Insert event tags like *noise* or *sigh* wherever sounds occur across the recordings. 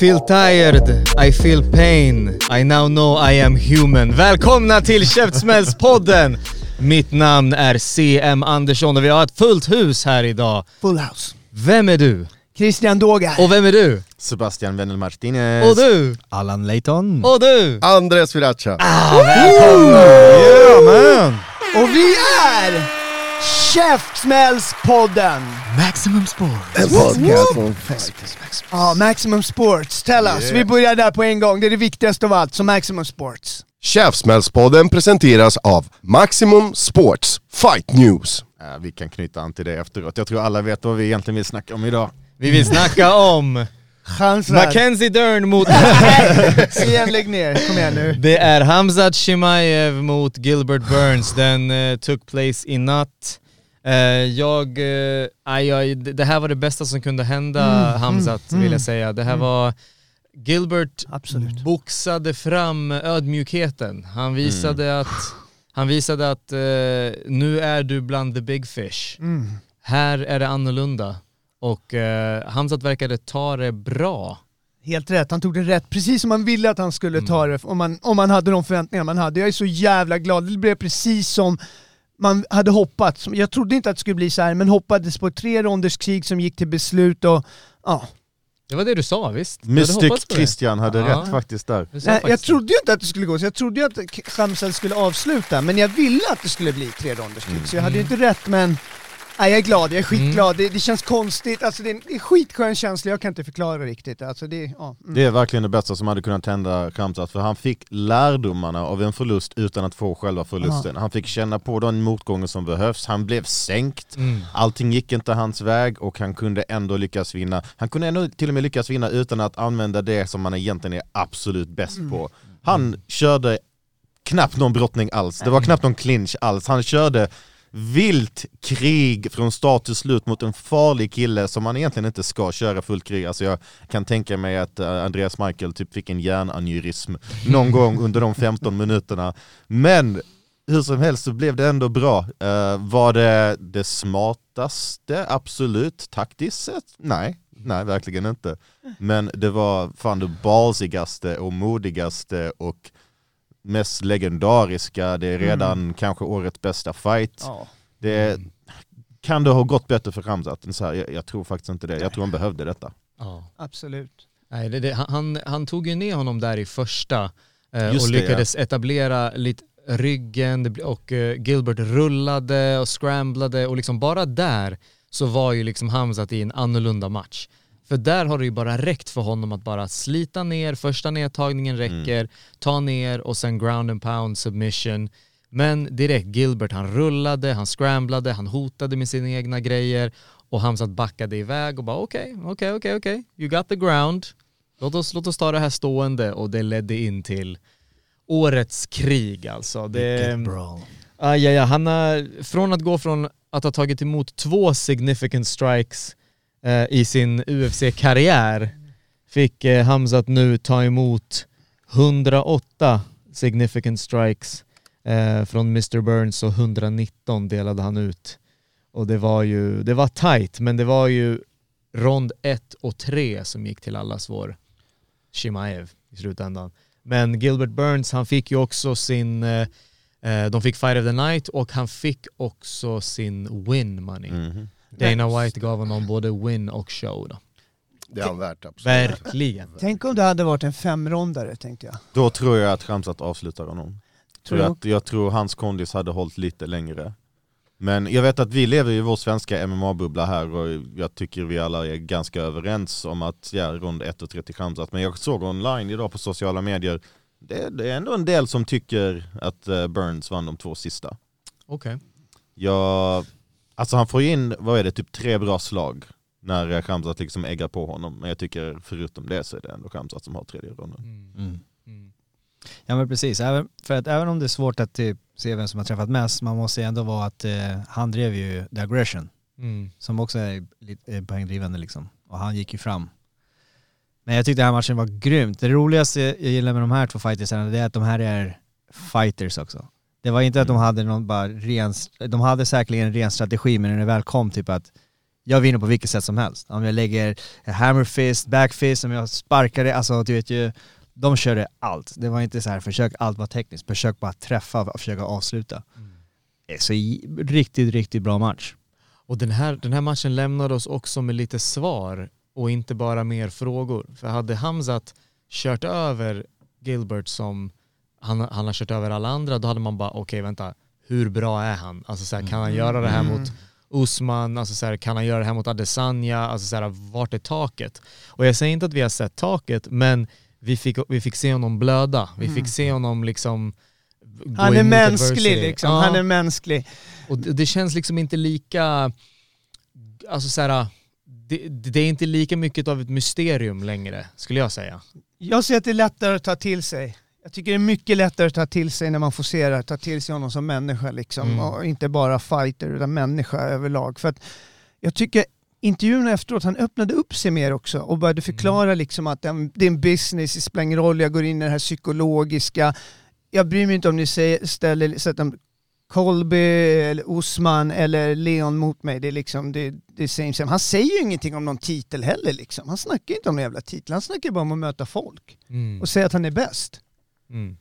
Feel tired, I feel pain, I now know I am human. Välkomna till Käftsmällspodden! *laughs* Mitt namn är CM Andersson och vi har ett fullt hus här idag. Full house. Vem är du? Christian Dogar. Och vem är du? Sebastian Wendel Martinez. Och du? Allan Layton. Och du? Andres Viracha. Välkomna! Yeah man! Och vi är Käftsmällspodden! Maximum Sport. En podcast om fight. Ja, Maximum Sports. Tell us. Vi börjar där på en gång. Det är det viktigaste av allt. Så Maximum Sports. Käftsmällspodden presenteras av Maximum Sports Fight News. Ja, vi kan knyta an till det efteråt. Jag tror alla vet vad vi egentligen vill snacka om idag. Vi vill snacka om Chansar. Mackenzie Dern mot... *laughs* CM, lägg ner. Kom igen nu. Det är Hamzat Chimaev mot Gilbert Burns. Den eh, took place i natt. Eh, jag, eh, aj, aj, det här var det bästa som kunde hända Hamzat vill jag säga. Det här var Gilbert Absolut. boxade fram ödmjukheten. Han visade att, han visade att eh, nu är du bland the big fish. Här är det annorlunda. Och eh, Hamzat verkade ta det bra. Helt rätt. Han tog det rätt. Precis som man ville att han skulle ta det om man, om man hade de förväntningar man hade. Jag är så jävla glad. Det blev precis som man hade hoppats. Jag trodde inte att det skulle bli så här, men hoppades på ett tre ronders krig som gick till beslut och ja. Det var det du sa visst? Mystic. Christian hade Ja. rätt faktiskt där. Nej, jag faktiskt det. trodde ju inte att det skulle gå så. Jag trodde ju att Khamzat skulle avsluta, men jag ville att det skulle bli tre ronders krig. Så jag hade ju inte rätt, men jag är glad. Jag är skitglad. Det, det känns konstigt. Alltså, det är en skitskön känsla. Jag kan inte förklara riktigt. Alltså, det, ja. mm. Det är verkligen det bästa som hade kunnat hända Khamzat, för han fick lärdomarna av en förlust utan att få själva förlusten. Han fick känna på den motgången som behövs, han blev sänkt, Mm. allting gick inte hans väg och han kunde ändå lyckas vinna. Han kunde ändå till och med lyckas vinna utan att använda det som han egentligen är absolut bäst på. Han körde knappt någon brottning alls, det var knappt någon clinch alls. Han körde vilt krig från start till slut mot en farlig kille som man egentligen inte ska köra fullt krig. Alltså jag kan tänka mig att eh, Andreas Michael typ fick en hjärnaneurysm *laughs* någon gång under de 15 minuterna. Men hur som helst så blev det ändå bra. Eh, var det det smartaste? Absolut. Taktiskt sett? Nej. Nej, verkligen inte. Men det var fan det ballsigaste och modigaste och mest legendariska. Det är redan kanske årets bästa fight. Ja. Det kan det ha gått bättre för Ramzat? än Så här, jag, jag tror faktiskt inte det. Jag tror han behövde detta. Ja. Absolut. Nej, det, det, han, han tog ju ner honom där i första eh, och det, lyckades etablera lite ryggen och eh, Gilbert rullade och scramblade och liksom bara där så var ju liksom Hamzat i en annorlunda match. För där har det ju bara räckt för honom att bara slita ner, första nedtagningen räcker, ta ner och sen ground and pound submission. Men direkt, Gilbert han rullade, han scramblade, han hotade med sina egna grejer och Hamzat backade iväg och bara okej, okej, okej, okej, you got the ground. Låt oss, låt oss ta det här stående och det ledde in till årets krig alltså. Det, aj, aj, aj, han har, från att gå från att ha tagit emot två significant strikes eh, i sin UFC-karriär fick eh, Hamzat nu ta emot 108 significant strikes eh, från Mr Burns och 119 delade han ut. Och det var ju, det var tight men det var ju rond 1 och 3 som gick till allas vår Shimaev i slutändan. Men Gilbert Burns, han fick ju också sin, eh, eh, de fick Fight of the Night och han fick också sin win money. Mhm. Dana White gav honom både win och show då. Det är han värt absolut. Verkligen. Tänk om det hade varit en femrondare tänkte jag. Då tror jag att Ramzat avslutar honom. Tror jag. att jag tror hans kondis hade hållit lite längre. Men jag vet att vi lever i vår svenska MMA-bubbla här och jag tycker vi alla är ganska överens om att ja, rond 1 och 30 Khamzat. Men jag såg online idag på sociala medier, det, det är ändå en del som tycker att eh, Burns vann de två sista. Okej. Jag, alltså han får ju in, vad är det, typ tre bra slag när Khamzat liksom äggar på honom. Men jag tycker förutom det så är det ändå Khamzat som har tredje ronden. Mm. Mm. Ja men precis, även, för att även om det är svårt att typ, se vem som har träffat mest, man måste ändå vara att eh, han drev ju the aggression, Mm. som också är lite eh, poängdrivande liksom. Och han gick ju fram. Men jag tyckte den här matchen var grymt. Det roligaste jag gillar med de här två fightersarna det är att de här är fighters också. Det var inte att de hade någon bara ren, de hade säkerligen en ren strategi men när det väl kom typ att jag vinner på vilket sätt som helst. Om jag lägger hammer fist, back fist, om jag sparkar det, alltså du vet ju, de körde allt. Det var inte så här försök allt vara tekniskt, försök bara träffa och försöka avsluta. Är Så riktigt, riktigt bra match. Och den här, den här matchen lämnade oss också med lite svar och inte bara mer frågor. För hade Hamzat kört över Gilbert som han, han har kört över alla andra, då hade man bara okej vänta, hur bra är han? Alltså så här, kan han göra det här Mm. mot Usman, alltså så här, kan han göra det här mot Adesanya, alltså så här, vart är taket? Och jag säger inte att vi har sett taket, men vi fick, vi fick se honom blöda, vi fick se honom liksom Han är mänsklig adversity. liksom, Ja. han är mänsklig. Och det, det känns liksom inte lika, alltså så här, det, det är inte lika mycket av ett mysterium längre, skulle jag säga. Jag ser att det är lättare att ta till sig. Jag tycker det är mycket lättare att ta till sig när man får se det, ta till sig honom som människa liksom. Mm. Och inte bara fighter utan människa överlag. För att jag tycker intervjun efteråt, han öppnade upp sig mer också och började förklara liksom att det är en- business, det spelar ingen roll, jag går in i det här psykologiska. Jag bryr mig inte om ni säger, ställer, sätter Colby, eller Osman eller Leon mot mig. Det är liksom, det, det är same same. Han säger ju ingenting om någon titel heller liksom. Han snackar inte om någon jävla titel, han snackar bara om att möta folk Mm. och säga att han är bäst. Mm.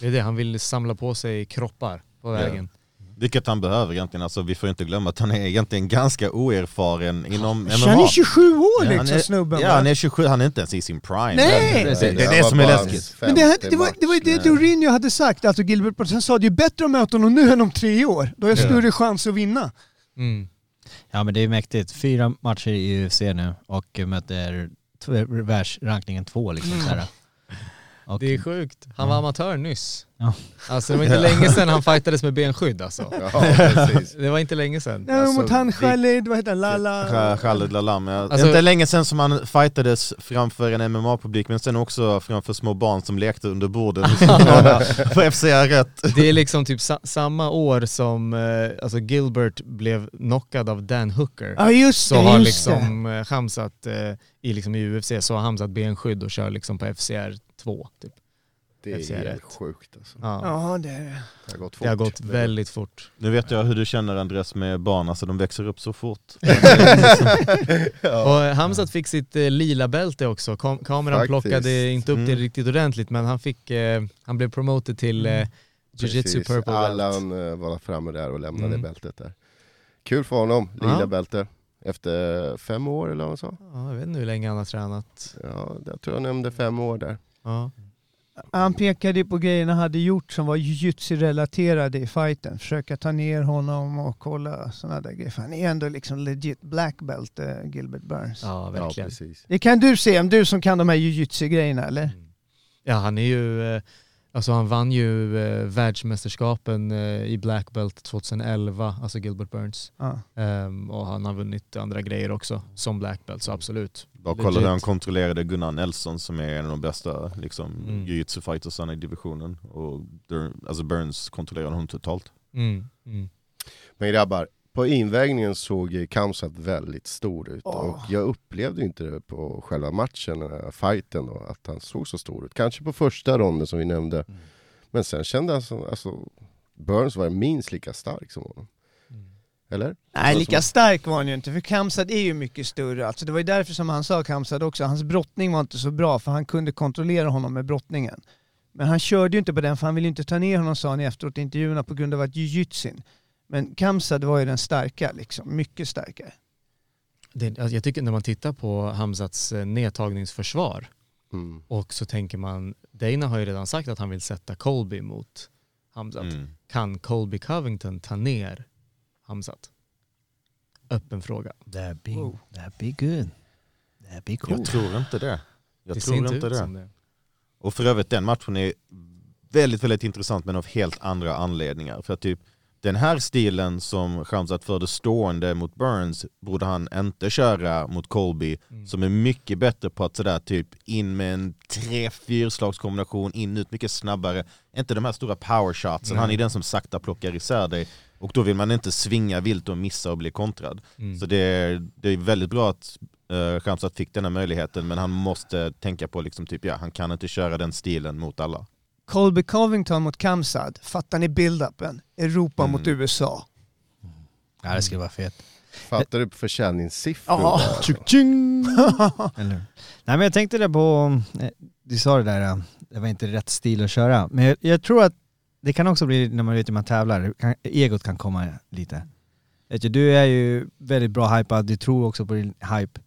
Det är det, han vill samla på sig kroppar på vägen. Vilket han behöver egentligen, alltså, vi får inte glömma att han är egentligen ganska oerfaren inom MMA. Han är 27 år Ja, liksom han är, snubben. Ja va? han är 27, han är inte ens i sin prime. Nej! Det, det, det är det var som är läskigt. Men det, det, var, det var ju det match. Dourinho hade sagt, alltså Gilbert Burns, han sa det är bättre att möta honom nu än om tre år. Då har jag Ja. större chans att vinna. Mm. Ja men det är mäktigt. Fyra matcher i UFC nu och möter världsrankningen två liksom. Så Och, Det är sjukt. Han var amatör nyss. Ja. Alltså det var inte länge sedan han fightades med benskydd alltså. Ja, precis. Det var inte länge sedan. Nej, Alltså, mot han Khalid, vad heter han, Lala? Kha- Khaled Lalam. Ja. Alltså- inte länge sedan som han fightades framför en MMA-publik men sen också framför små barn som lekte under bordet *laughs* på FCR rätt. Det är liksom typ sa- samma år som eh, alltså Gilbert blev knockad av Dan Hooker. Ja just så det, har just det. liksom eh, Hamzat eh, i, liksom i UFC så har Hamzat benskydd och kör liksom på FCR 2 typ. Det är rätt. helt sjukt alltså. Ja. Ja det är det. Det har gått fort. Det har gått väldigt fort. Nu vet jag hur du känner Andres med barn, alltså de växer upp så fort. *laughs* *laughs* Och eh, Hamzat fick sitt eh, lila bälte också. Kam kameran Faktiskt. plockade inte upp det Mm. riktigt ordentligt men han fick, eh, han blev promoted till eh, Jiu-Jitsu Precis. Purple Belt. Allan eh, var framme där och lämnade Mm. bältet där. Kul för honom, lila Ja. bälte. Efter fem år eller vad han sa? Ja, jag vet inte hur länge han har tränat. Ja, jag tror jag nämnde fem år där. Ja. Han pekade på grejerna han hade gjort som var jujutsu-relaterade i fighten. Försöka ta ner honom och kolla sådana där grejer. För han är ändå liksom legit black belt, eh, Gilbert Burns. ja, Ja, verkligen. precis. Det kan du se, om du som kan de här jujutsu-grejerna eller? Ja, han är ju, eh, alltså han vann ju eh, världsmästerskapen eh, i Black Belt 2011, alltså Gilbert Burns. Ja. Ehm, och han har vunnit andra grejer också som Black Belt, så absolut. Bara kolla hur han kontrollerade Gunnar Nelson som är en av de bästa liksom, Mm. jiu-jitsu-fightersarna i divisionen. Och alltså Burns kontrollerade honom totalt. Mm. Mm. Men grabbar, på invägningen såg Kamsat väldigt stor ut Åh. och jag upplevde inte det på själva matchen, fighten då, att han såg så stor ut. Kanske på första ronden som vi nämnde. Men sen kände jag som, alltså, Burns var minst lika stark som honom. Eller? Nej, lika som- stark var han ju inte, för Kamsad är ju mycket större. Alltså, det var ju därför som han sa Kamsad också, hans brottning var inte så bra för han kunde kontrollera honom med brottningen. Men han körde ju inte på den för han ville ju inte ta ner honom sa han efteråt i intervjuerna på grund av att jujutsin. Men Kamsad var ju den starka liksom, mycket starkare. Det, alltså, jag tycker när man tittar på Hamzats eh, nedtagningsförsvar Mm. och så tänker man, Dana har ju redan sagt att han vill sätta Colby mot Hamzat. Mm. Kan Colby Covington ta ner Hamzat? Öppen fråga. That'd be, that'd be good. That'd be cool. Jag tror inte det. Jag det tror inte inte det. det. Och för övrigt den matchen är väldigt, väldigt intressant men av helt andra anledningar. För att typ den här stilen som Khamzat förde stående mot Burns borde han inte köra mot Colby Mm. som är mycket bättre på att sådär typ in med en tre fyrslagskombination in ut mycket snabbare. Inte de här stora powershotsen, han är den som sakta plockar isär dig och då vill man inte svinga vilt och missa och bli kontrad. Mm. Så det är, det är väldigt bra att uh, Khamzat fick den här möjligheten men han måste tänka på liksom typ ja, han kan inte köra den stilen mot alla. Colby Covington mot Kamsad, fattar ni build-upen? Europa Mm. mot USA. Ja det skulle vara fett. Fattar du försäljningssiffror? Ja. där? *laughs* Eller hur? Nej men jag tänkte det på, eh, du sa det där, eh, det var inte rätt stil att köra. Men jag, jag tror att det kan också bli när man vet hur man tävlar, kan, egot kan komma lite. Vet du, du är ju väldigt bra hypad, du tror också på din hype.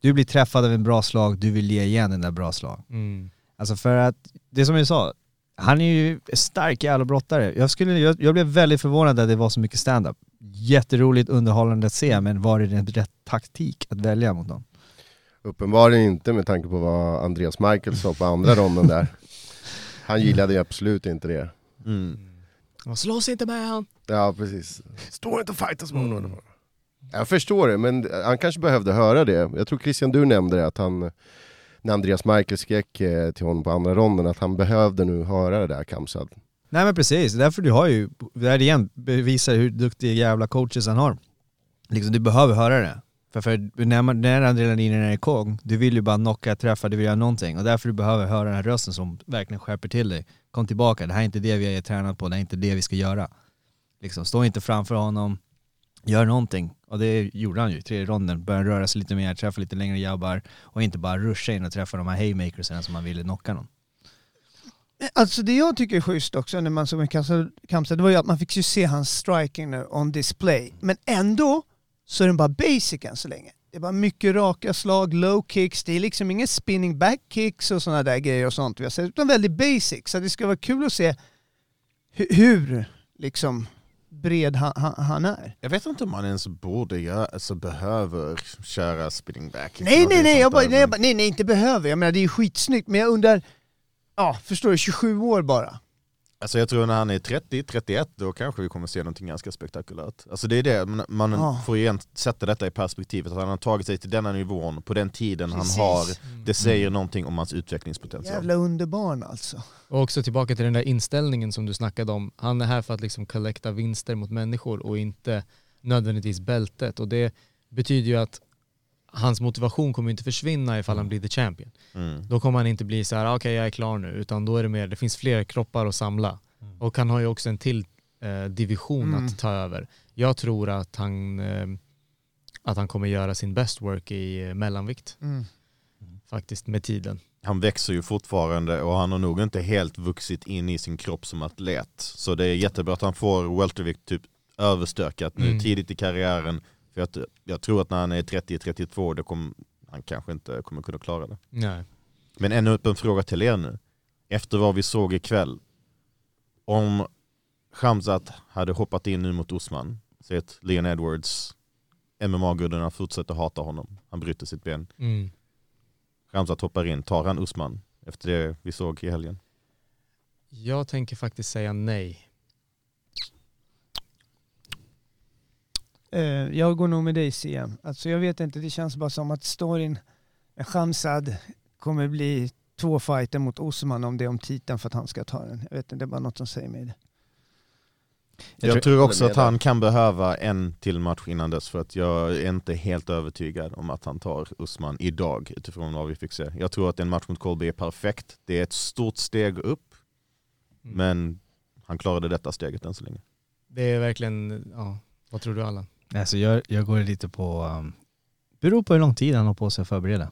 Du blir träffad av en bra slag, du vill ge igen den där bra slag. Mm. Alltså för att, det som jag sa, han är ju stark jävla brottare. Jag, skulle, jag, jag blev väldigt förvånad att det var så mycket stand-up. Jätteroligt, underhållande att se, men var det en rätt taktik att välja mot dem? Uppenbarligen inte med tanke på vad Andreas Michael sa på andra ronden där. Han gillade ju absolut inte det. Mm. Och slåss inte med han! Ja precis. Står inte och fightas med honom. Mm. Jag förstår det, men han kanske behövde höra det. Jag tror Christian du nämnde det, att han när Andreas Merkel skrek eh, till honom på andra ronden att han behövde nu höra det där Kamsad. Nej men precis, därför du har ju, där igen bevisar hur duktiga jävla coaches han har. Liksom du behöver höra det. För, för när, man, när adrenalinen är igång, du vill ju bara knocka, träffa, du vill göra någonting. Och därför du behöver höra den här rösten som verkligen skärper till dig. Kom tillbaka, det här är inte det vi har tränat på, det är inte det vi ska göra. Liksom, stå inte framför honom, gör någonting. Och det gjorde han ju i tredje ronden. Började röra sig lite mer, träffa lite längre jabbar och inte bara ruscha in och träffa de här haymakersen som man ville knocka någon. Alltså det jag tycker är schysst också när man såg med det var ju att man fick ju se hans striking nu on display. Men ändå så är den bara basic än så länge. Det är bara mycket raka slag, low kicks, det är liksom inga spinning back kicks och sådana där grejer och sånt vi har sett, utan väldigt basic. Så det ska vara kul att se hur, hur liksom bred han, han, han är. Jag vet inte om man ens borde göra, alltså behöver köra spinning back. Nej, nej, nej, jag bara, nej, jag bara, nej, nej, inte behöver. Jag menar det är skitsnyggt, men jag undrar, ja, förstår du, 27 år bara. Alltså jag tror när han är 30-31 då kanske vi kommer se någonting ganska spektakulärt. Alltså det är det, man, Ja. får igen sätta detta i perspektivet, att han har tagit sig till denna nivån på den tiden Precis. han har, det säger någonting om hans utvecklingspotential. Jävla underbarn alltså. Och också tillbaka till den där inställningen som du snackade om. Han är här för att liksom collecta vinster mot människor och inte nödvändigtvis bältet. Och det betyder ju att hans motivation kommer inte försvinna ifall han blir the champion. Mm. Då kommer han inte bli så här, "Ah, okej jag är klar nu, utan då är det mer, det finns fler kroppar att samla. Och han har ju också en till eh, division Mm. att ta över. Jag tror att han, eh, att han kommer göra sin best work i eh, mellanvikt Mm. faktiskt med tiden. Han växer ju fortfarande och han har nog inte helt vuxit in i sin kropp som atlet. Så det är jättebra att han får weltervikt typ överstökat nu Mm. tidigt i karriären. För jag, jag tror att när han är 30-32 då kommer han kanske inte kommer kunna klara det. Nej. Men ännu upp en fråga till er nu. Efter vad vi såg ikväll. Om Khamzat hade hoppat in nu mot Usman, så att Leon Edwards, MMA-gudarna fortsätter hata honom. Han bryter sitt ben. Mm. Khamzat hoppar in, tar han Usman efter det vi såg i helgen? Jag tänker faktiskt säga nej. Eh, jag går nog med dig CM. Alltså jag vet inte, det känns bara som att storyn med Khamzad kommer bli två fighter mot Osman om det är om titeln för att han ska ta den. Jag vet inte, det är bara något som säger mig det. Jag, tror också att han kan behöva en till match innan dess för att jag är inte helt övertygad om att han tar Usman idag utifrån vad vi fick se. Jag tror att en match mot Colby är perfekt. Det är ett stort steg upp Mm. men han klarade detta steget än så länge. Det är verkligen, ja, vad tror du Allan? Alltså jag, jag går lite på, um, beror på hur lång tid han har på sig att förbereda.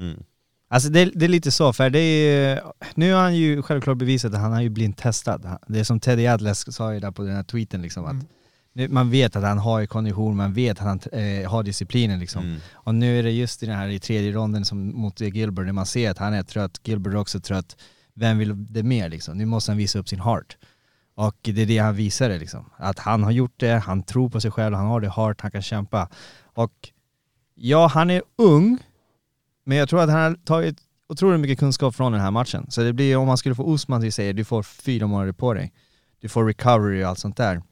Mm. Alltså det, det är lite så, för det är, nu har han ju självklart bevisat att han har ju blivit testad. Det är som Teddy Atlas sa ju där på den här tweeten liksom att Mm. nu, man vet att han har kondition, man vet att han eh, har disciplinen liksom. Mm. Och nu är det just i den här i tredje ronden som mot Gilbert, när man ser att han är trött, Gilbert är också trött. Vem vill det mer liksom? Nu måste han visa upp sin heart. Och det är det han visade liksom. Att han har gjort det, han tror på sig själv, han har det hårt, han kan kämpa. Och ja, han är ung, men jag tror att han har tagit otroligt mycket kunskap från den här matchen. Så det blir, om man skulle få Usman till säger du får fyra månader på dig, du får recovery och allt sånt där.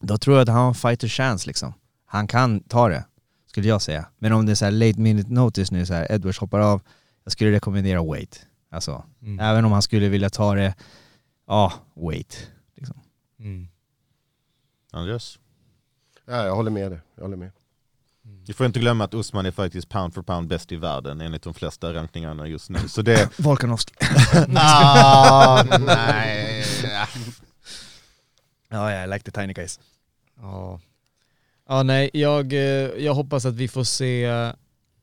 Då tror jag att han har en fighter chance liksom. Han kan ta det, skulle jag säga. Men om det är så här late minute notice nu, så här, Edwards hoppar av, jag skulle rekommendera wait. Alltså, Mm. även om han skulle vilja ta det, ja, wait. Mm. Andreas? Ja, jag håller med dig. Jag håller med. Vi får inte glömma att Usman är faktiskt pound for pound bäst i världen enligt de flesta rankningarna just nu. Så det... *laughs* Volkanovski. *laughs* ah, nej. Ja, jag like the tiny guys. Ja. ja, nej, jag, eh, jag hoppas att vi får se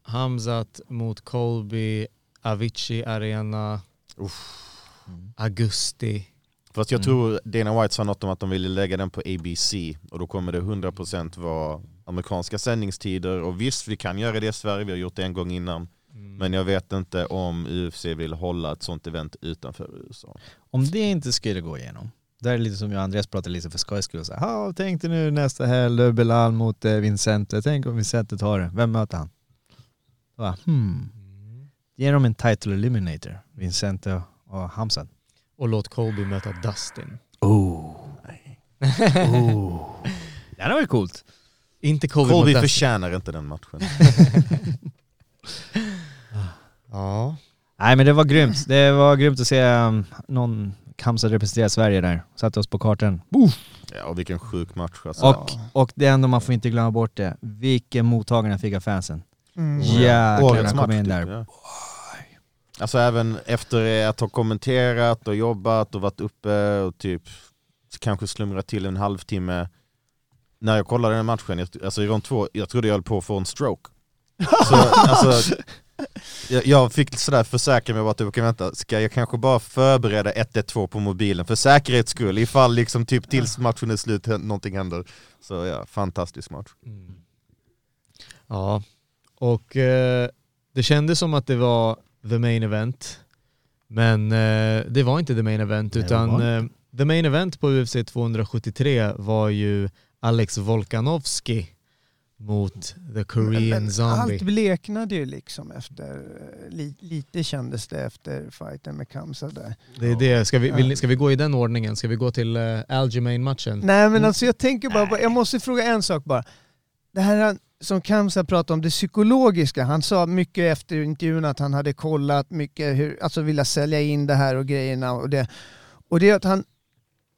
Hamzat mot Colby, Avicii Arena, augusti. Fast jag Mm. tror Dana White sa något om att de ville lägga den på ABC och då kommer det 100% vara amerikanska sändningstider och visst vi kan göra det i Sverige, vi har gjort det en gång innan. Men jag vet inte om UFC vill hålla ett sånt event utanför USA. Om det inte skulle gå igenom, där är det lite som jag och Andreas pratade lite för skojs skull. Så här, "Ja, Tänk dig nu nästa helg, Belal mot eh, Vincente. Tänk om Vincente tar det. Vem möter han? Bara, hmm. Ge dem en title eliminator, Vincente och Hamzat. Och låt Colby möta Dustin. Oh. *laughs* oh. Det hade varit coolt. Inte Colby, Colby mot Dustin. förtjänar inte den matchen. *laughs* Ja. Nej men det var grymt. Det var grymt att se um, någon Hamzat representera Sverige där. Satte oss på kartan. Ja, och vilken sjuk match alltså. Och, och det enda man får inte glömma bort det, vilken mottagning han fick av fansen. Mm. Jäklar Årets han kom in typ, där. ja. Alltså även efter att ha kommenterat och jobbat och varit uppe och typ kanske slumrat till en halvtimme. När jag kollade den matchen, alltså i rond två, jag trodde jag höll på att få en stroke. Så, *laughs* alltså, jag, jag fick sådär försäkra mig om att okej vänta, ska jag kanske bara förbereda 112 på mobilen för säkerhets skull ifall liksom typ tills matchen är slut någonting händer. Så ja, fantastisk match. Mm. Ja, och eh, det kändes som att det var the main event. Men eh, det var inte the main event utan eh, the main event på UFC 273 var ju Alex Volkanovski mot the Korean Men Zombie. Allt bleknade ju liksom efter, eh, li, lite kändes det efter fighten med Kamsa där. Det är det. Ska vi, vill, ska vi gå i den ordningen? Ska vi gå till uh, Aljamain-matchen? Nej men alltså jag tänker bara, jag måste fråga en sak bara. Det här som Kamsa pratade om, det psykologiska, han sa mycket efter intervjun att han hade kollat mycket, hur, alltså vilja sälja in det här och grejerna och det. Och det är att han,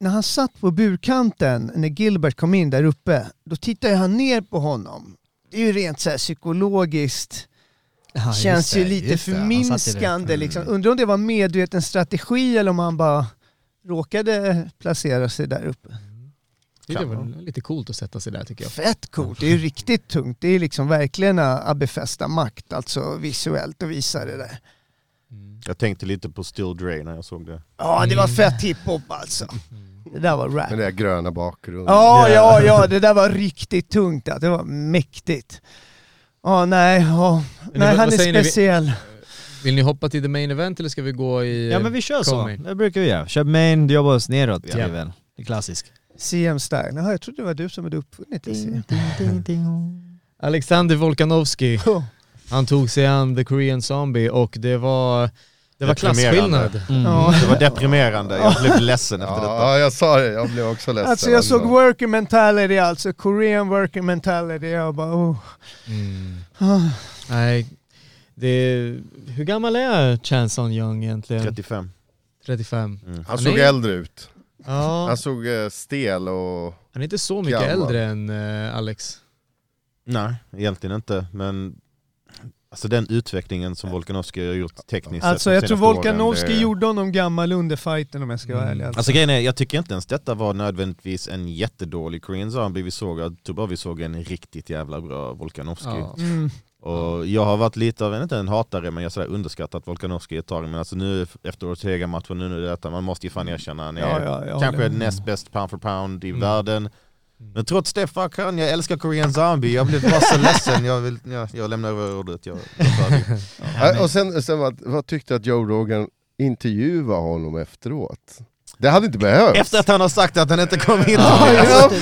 när han satt på burkanten, när Gilbert kom in där uppe, då tittade han ner på honom. Det är ju rent så här psykologiskt, Ja, känns ju det, lite i det. förminskande. Mm. Liksom. Undrar om det var en medveten strategi eller om han bara råkade placera sig där uppe. Det är väl lite coolt att sätta sig där tycker jag. Fett coolt, det är riktigt tungt. Det är liksom verkligen att befästa makt, alltså visuellt och visa det där. Jag tänkte lite på Still Dre när jag såg det. Ja, det var fett hiphop alltså. Det där var rap. Med den där gröna bakgrunden. Ja, ja, ja, det där var riktigt tungt. Det var mäktigt. Ja, nej, ja. ni- nej han är ni? Speciell. Vill ni hoppa till the main event eller ska vi gå i... Ja men vi kör så. Det brukar vi göra. Kör main, jobba oss neråt. Ja. Det är väl det är klassiskt. CM Style. Jaha, jag trodde det var du som hade uppfunnit det. CM. Alexander Volkanovski, *laughs* Oh. han tog sig an the Korean Zombie och det var, det var klasskillnad. Mm. Ja. Det var deprimerande, jag blev ledsen efter detta. Ja, jag sa det. Jag blev också ledsen. Alltså jag såg worker mentality alltså, Korean worker mentality. Jag bara oh. Ah. Nej, det, hur gammal är Chanson Young egentligen? 35. 35. Mm. Han såg är- äldre ut. Ja, Han såg eh, stel och... han är inte så mycket Gammal. äldre än eh, Alex. Nej, egentligen inte. Men alltså den utvecklingen som Volkanovski har gjort tekniskt Alltså sett de jag tror senaste åren, Volkanovski det- gjorde honom gammal under fighten om jag ska vara Mm. ärlig. Alltså. Alltså grejen är, jag tycker inte ens detta var nödvändigtvis en jättedålig Korean Zombie vi såg. Jag tror bara vi såg en riktigt jävla bra Volkanovski. Ja. Mm. Och jag har varit lite av, inte en hatare, men jag har underskattat Volkanovski ett tag. Men alltså nu efter Ortega-matchen, nu, nu detta, man måste ju fan erkänna, han är Ja, ja, jag kanske näst bäst pound for pound i Mm. världen. Men trots det, fuck han, jag älskar Korean Zombie, jag blev bara så *laughs* ledsen, jag, vill, jag, jag lämnar över ordet. Jag, jag. *laughs* Ja, och sen, sen vad, vad tyckte att Joe Rogan intervjuade honom efteråt? Det hade inte behövts. Efter att han har sagt att han inte kommer vinna.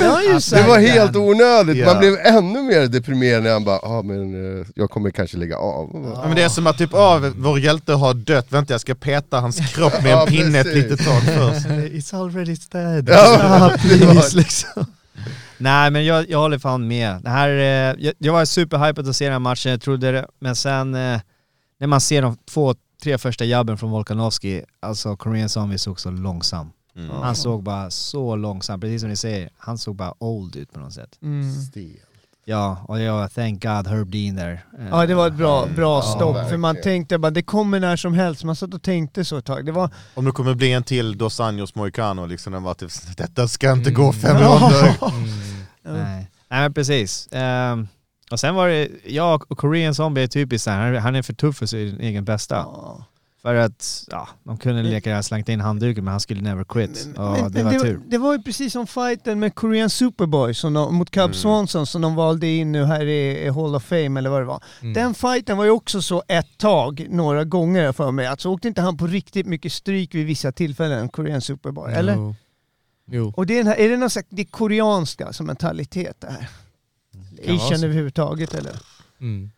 Ja, just det, det var helt onödigt, Ja. man blev ännu mer deprimerad när han bara ah, men eh, jag kommer kanske lägga av. Ja, men det är som att typ, ah, vår hjälte har dött, vänta jag ska peta hans kropp med en *laughs* Ja, pinne ett litet tag först. *laughs* It's already dead. Ja, *laughs* please, liksom. Nej men jag, jag håller fan med. Det här, eh, jag, jag var superhypad att se den här matchen, jag trodde det, men sen eh, när man ser de två, tre första jabben från Volkanovski, alltså Korean Zombie såg så långsam. Mm. Han såg bara så långsam, precis som ni säger, han såg bara old ut på något sätt. Mm. Ja, och jag thank God Herb Dean där. Ja det var ett bra, bra Ja, stopp, för man tänkte bara det kommer när som helst, man satt och tänkte så ett tag. Det var... Om det kommer bli en till Dos Anjos Moicano, liksom, den var typ, detta ska inte Mm. gå fem Ja. ronder. Nej. Nej precis. Ehm, och sen var det, ja, Korean Zombie är typiskt där. Han, han är för tuff för sin egen bästa. Ja. För att, ja, de kunde leka det här, slängt in handduken men han skulle never quit. Och Men- det men var tur. det var ju precis som fighten med Korean Superboy som de, mot Cub Mm. Swanson som de valde in nu här i, i Hall of Fame eller vad det var. Mm. Den fighten var ju också så ett tag, några gånger för mig. Alltså åkte inte han på riktigt mycket stryk vid vissa tillfällen, Korean Superboy? Eller? Jo. Jo. Och det är, den här, är det slags, det är koreanska som mentalitet det här? Så. överhuvudtaget eller? Mm.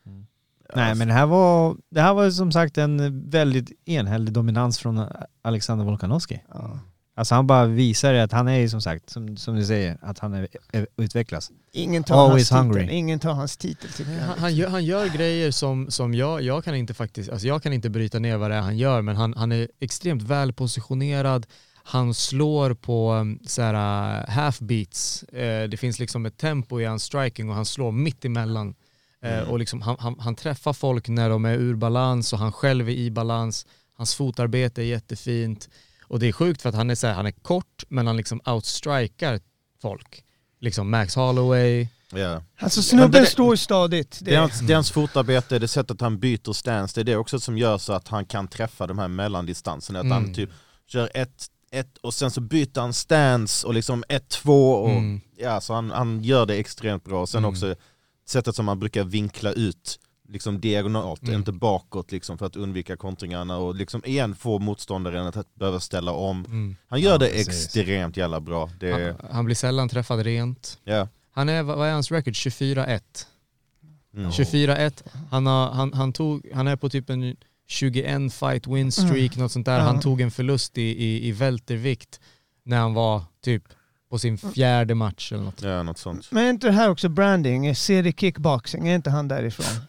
Nej men det här var, det här var som sagt en väldigt enhällig dominans från Alexander Volkanovski. Ja. Alltså han bara visar att han är ju som sagt, som, som du säger, att han är, är, utvecklas. Ingen tar Always hans hungry. titel. Ingen tar hans titel tycker jag. Han, han, gör, han gör grejer som, som jag, jag kan inte faktiskt, alltså jag kan inte bryta ner vad det är han gör men han, han är extremt väl positionerad. Han slår på um, så här, uh, half beats. Eh, det finns liksom ett tempo i hans striking och han slår mitt emellan. Eh, och liksom, han, han, han träffar folk när de är ur balans och han själv är i balans. Hans fotarbete är jättefint. Och det är sjukt för att han är, så här, han är kort men han liksom outstrikar folk. Liksom Max Holloway. Ja. Alltså snubben det- står stadigt. Det är, hans, det är hans fotarbete, det sättet han byter stance, det är det också som gör så att han kan träffa de här mellandistanserna. Att han Mm. typ kör ett, ett och sen så byter han stance och liksom ett, två och Mm. ja, så han, han gör det extremt bra. Sen Mm. också sättet som han brukar vinkla ut liksom diagonalt, Mm. inte bakåt liksom för att undvika kontringarna och liksom igen få motståndaren att behöva ställa om. Mm. Han gör Ja, det precis. extremt jävla bra. Det Han, han blir sällan träffad rent. ja. Han är, vad är hans record? 24-1. Mm. 24-1. Han, har, han, han, tog, han är på typ en 21 fight win streak, något sånt där. Ja. Han tog en förlust i, i, i vältervikt när han var typ på sin fjärde match eller något. Ja, något sånt. Men är inte det här också branding? CD Kickboxing, är inte han därifrån?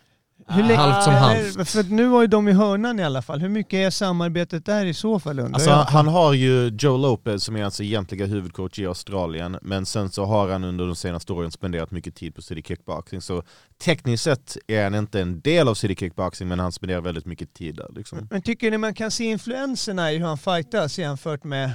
Hur länge- Halvt som Eller- halvt. För nu var ju de i hörnan i alla fall. Hur mycket är samarbetet där i så fall Alltså, han har ju Joe Lopez som är hans egentliga huvudcoach i Australien, men sen så har han under de senaste åren spenderat mycket tid på City Kickboxing. Så tekniskt sett är han inte en del av City Kickboxing, men han spenderar väldigt mycket tid där. Liksom. Men tycker ni man kan se influenserna i hur han fightas jämfört med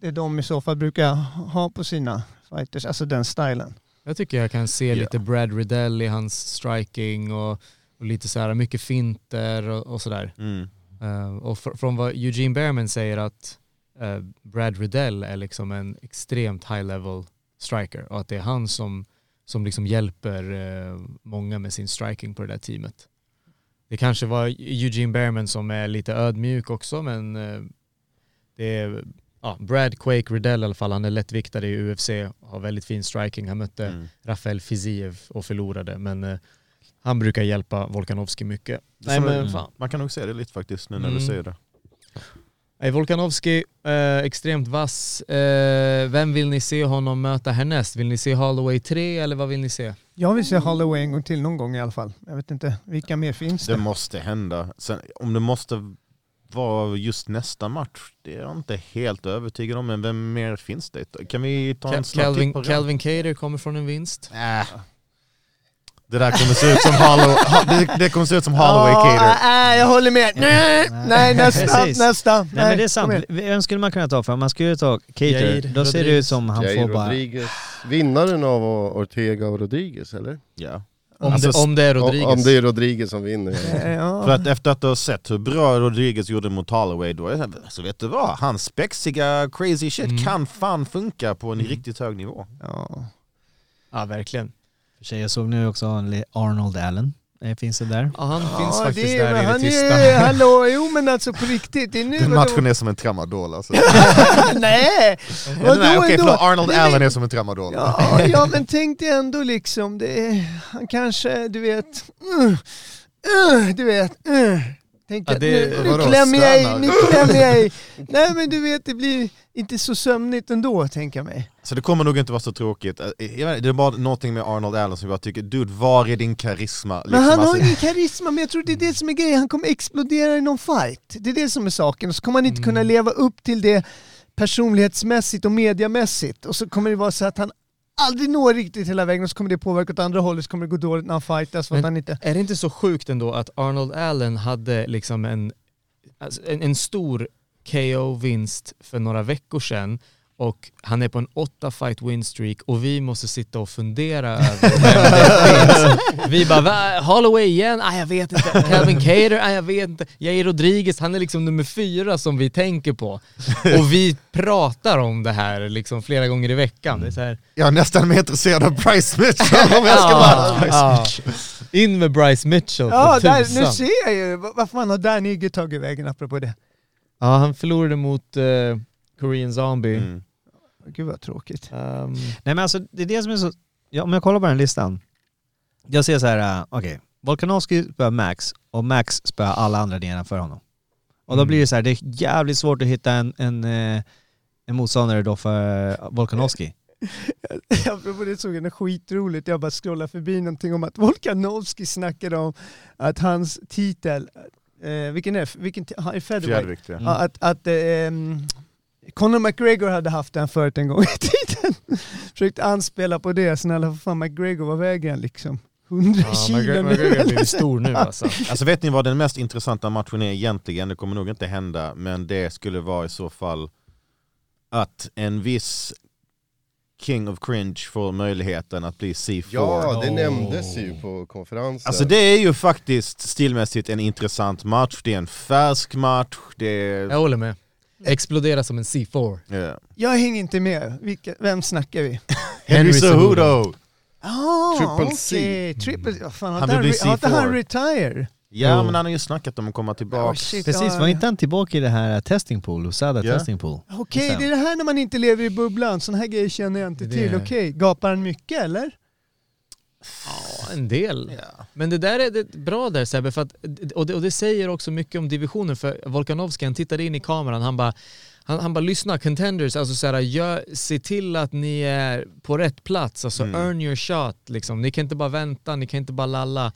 det de i så fall brukar ha på sina fighters, alltså den stilen? Jag tycker jag kan se lite Brad Riddell i hans striking och, och lite så här mycket finter och, och sådär. Mm. Eh, och fr- från vad Eugene Behrman säger att eh, Brad Riddell är liksom en extremt high level striker och att det är han som, som liksom hjälper eh, många med sin striking på det där teamet. Det kanske var Eugene Behrman som är lite ödmjuk också men det är ja, Brad Quake Riddell i alla fall, han är lättviktare i UFC, har väldigt fin striking. Han mötte Mm. Rafael Fiziev och förlorade men han brukar hjälpa Volkanovski mycket. Nej men fan. Man kan nog se det lite faktiskt nu när Mm. du säger det. Nej, Volkanovski, eh, extremt vass. Eh, vem vill ni se honom möta härnäst? Vill ni se Holloway 3 eller vad vill ni se? Jag vill se Holloway en gång till någon gång i alla fall. Jag vet inte, vilka mer finns det? Det måste hända. Sen, om det måste vara just nästa match, det är jag inte helt övertygad om. Men vem mer finns det? Kan vi ta en snabb titt Calvin, på det? Calvin Cater kommer från en vinst. Äh. Det där kommer se ut som Holloway, det, det kommer se ut som Holloway Ja, Cater. Nej, jag håller med. Nej, nej nästa, Precis. nästa. Nej men det är sant, vem skulle man kunna ta för? Man skulle ta Cater, Jair då ser det ut Rodriguez. som han Jair får bara... Rodriguez. Vinnaren av Ortega och Rodriguez eller? Ja. Om, Alltså, det, om det är Rodriguez. Om det är Rodriguez som vinner. Ja. För att efter att du har sett hur bra Rodriguez gjorde mot Holloway, då är det, så vet du vad? Hans spexiga crazy shit Mm. kan fan funka på en riktigt hög nivå. Ja. Ja, verkligen. För sig, jag såg nu också Arnold Allen. Eh, finns det där? Ja, han finns Ja, faktiskt det är, där men i han det tysta. är, *laughs* hallå, *laughs* jo men alltså på riktigt, det är nu Den matchen är som en tramadol alltså. *laughs* Nej! Vadå okej ändå? förlåt, Arnold Nej, men- Allen är som en tramadol. Ja, ja men tänk dig ändå liksom, det är, han kanske, du vet, uh, *clears throat* uh, du vet, uh. *clears throat* Tänk Ja, det- nu, nu klämmer jag i, nu klämmer jag i. Nej men du vet, det blir inte så sömnigt ändå, tänker jag mig. Så det kommer nog inte vara så tråkigt. Eh, inte, Det är bara någonting med Arnold Allen som jag tycker, dude var är din karisma? Men Liksom, han har alltså- ingen karisma, men jag tror det är det som är grejen. Han kommer explodera i någon fight. Det är det som är saken. Och så kommer han inte kunna leva upp till det personlighetsmässigt och mediamässigt. Och så kommer det vara så att han aldrig når riktigt hela vägen och så kommer det påverka åt andra hållet så kommer det gå dåligt när han fightas för att Men- han inte... Är det inte så sjukt ändå att Arnold Allen hade liksom en, alltså en, en stor KO-vinst för några veckor sedan och han är på en åtta fight win streak och vi måste sitta och fundera *laughs* över vem det finns. Vi bara, Va? Holloway igen? Ah, jag vet inte. *laughs* Calvin Cater? Ah, jag vet inte. Jair Rodriguez, han är liksom nummer fyra som vi tänker på. Och vi pratar om det här liksom flera gånger i veckan. Det är så här, Jag är nästan mer intresserad av Bryce Mitchell om jag ska *laughs* vara ja. In med Bryce Mitchell Ja, där, nu ser jag ju. Vad fan har Dan Ige tagit vägen apropå det? Ja, han förlorade mot eh, Korean Zombie. Mm. Gud vad tråkigt. Ehm, Nej men alltså det är det som är så, ja, om jag kollar på den listan. Jag ser så här, uh, okej, Volkanovski spöar Max och Max spöar alla andra nedanför honom. Och då Mm. blir det så här, det är jävligt svårt att hitta en, en, eh, en motståndare då för eh, Volkanovski. *laughs* Apropå det såg jag något skitroligt, jag bara scrollade förbi någonting om att Volkanovski snackade om att hans titel, eh, vilken är vilken, han är featherweight? Ja. Mm. Att, att ehm, Conor McGregor hade haft den förut en gång i tiden. *laughs* Försökte anspela på det, snälla för fan McGregor, vad väger han liksom? 100 ja, kilo McGregor nu, McGregor blir *laughs* stor nu alltså. Alltså vet ni vad den mest intressanta matchen är egentligen? Det kommer nog inte hända, men det skulle vara i så fall att en viss King of Cringe får möjligheten att bli C4. Ja, det Oh. nämndes ju på konferensen. Alltså det är ju faktiskt stilmässigt en intressant match, det är en färsk match, det är... Jag håller med. Explodera som en C4. Ja. Jag hänger inte med, Vilka, vem snackar vi? *laughs* Henry Cejudo! Ah, Triple C. okej. Triple Vad fan, har Han bli re- har inte han C4. retire? Ja Jo. men han har ju snackat om att komma Oh, tillbaka. shit, Precis, var inte han tillbaka i det här testing pool, Usada Ja. testing pool? Okej, Just det är det här när man inte lever i bubblan, sådana här grejer känner jag inte till. Okej, gapar han mycket eller? Ja, en del. Men det där är det bra där Sebbe, för att, och, det, och det säger också mycket om divisionen för Volkanovski, han tittade in i kameran, han bara han, han bara lyssna, contenders, alltså så här, gör, se till att ni är på rätt plats, alltså Mm. earn your shot liksom. Ni kan inte bara vänta, ni kan inte bara lalla.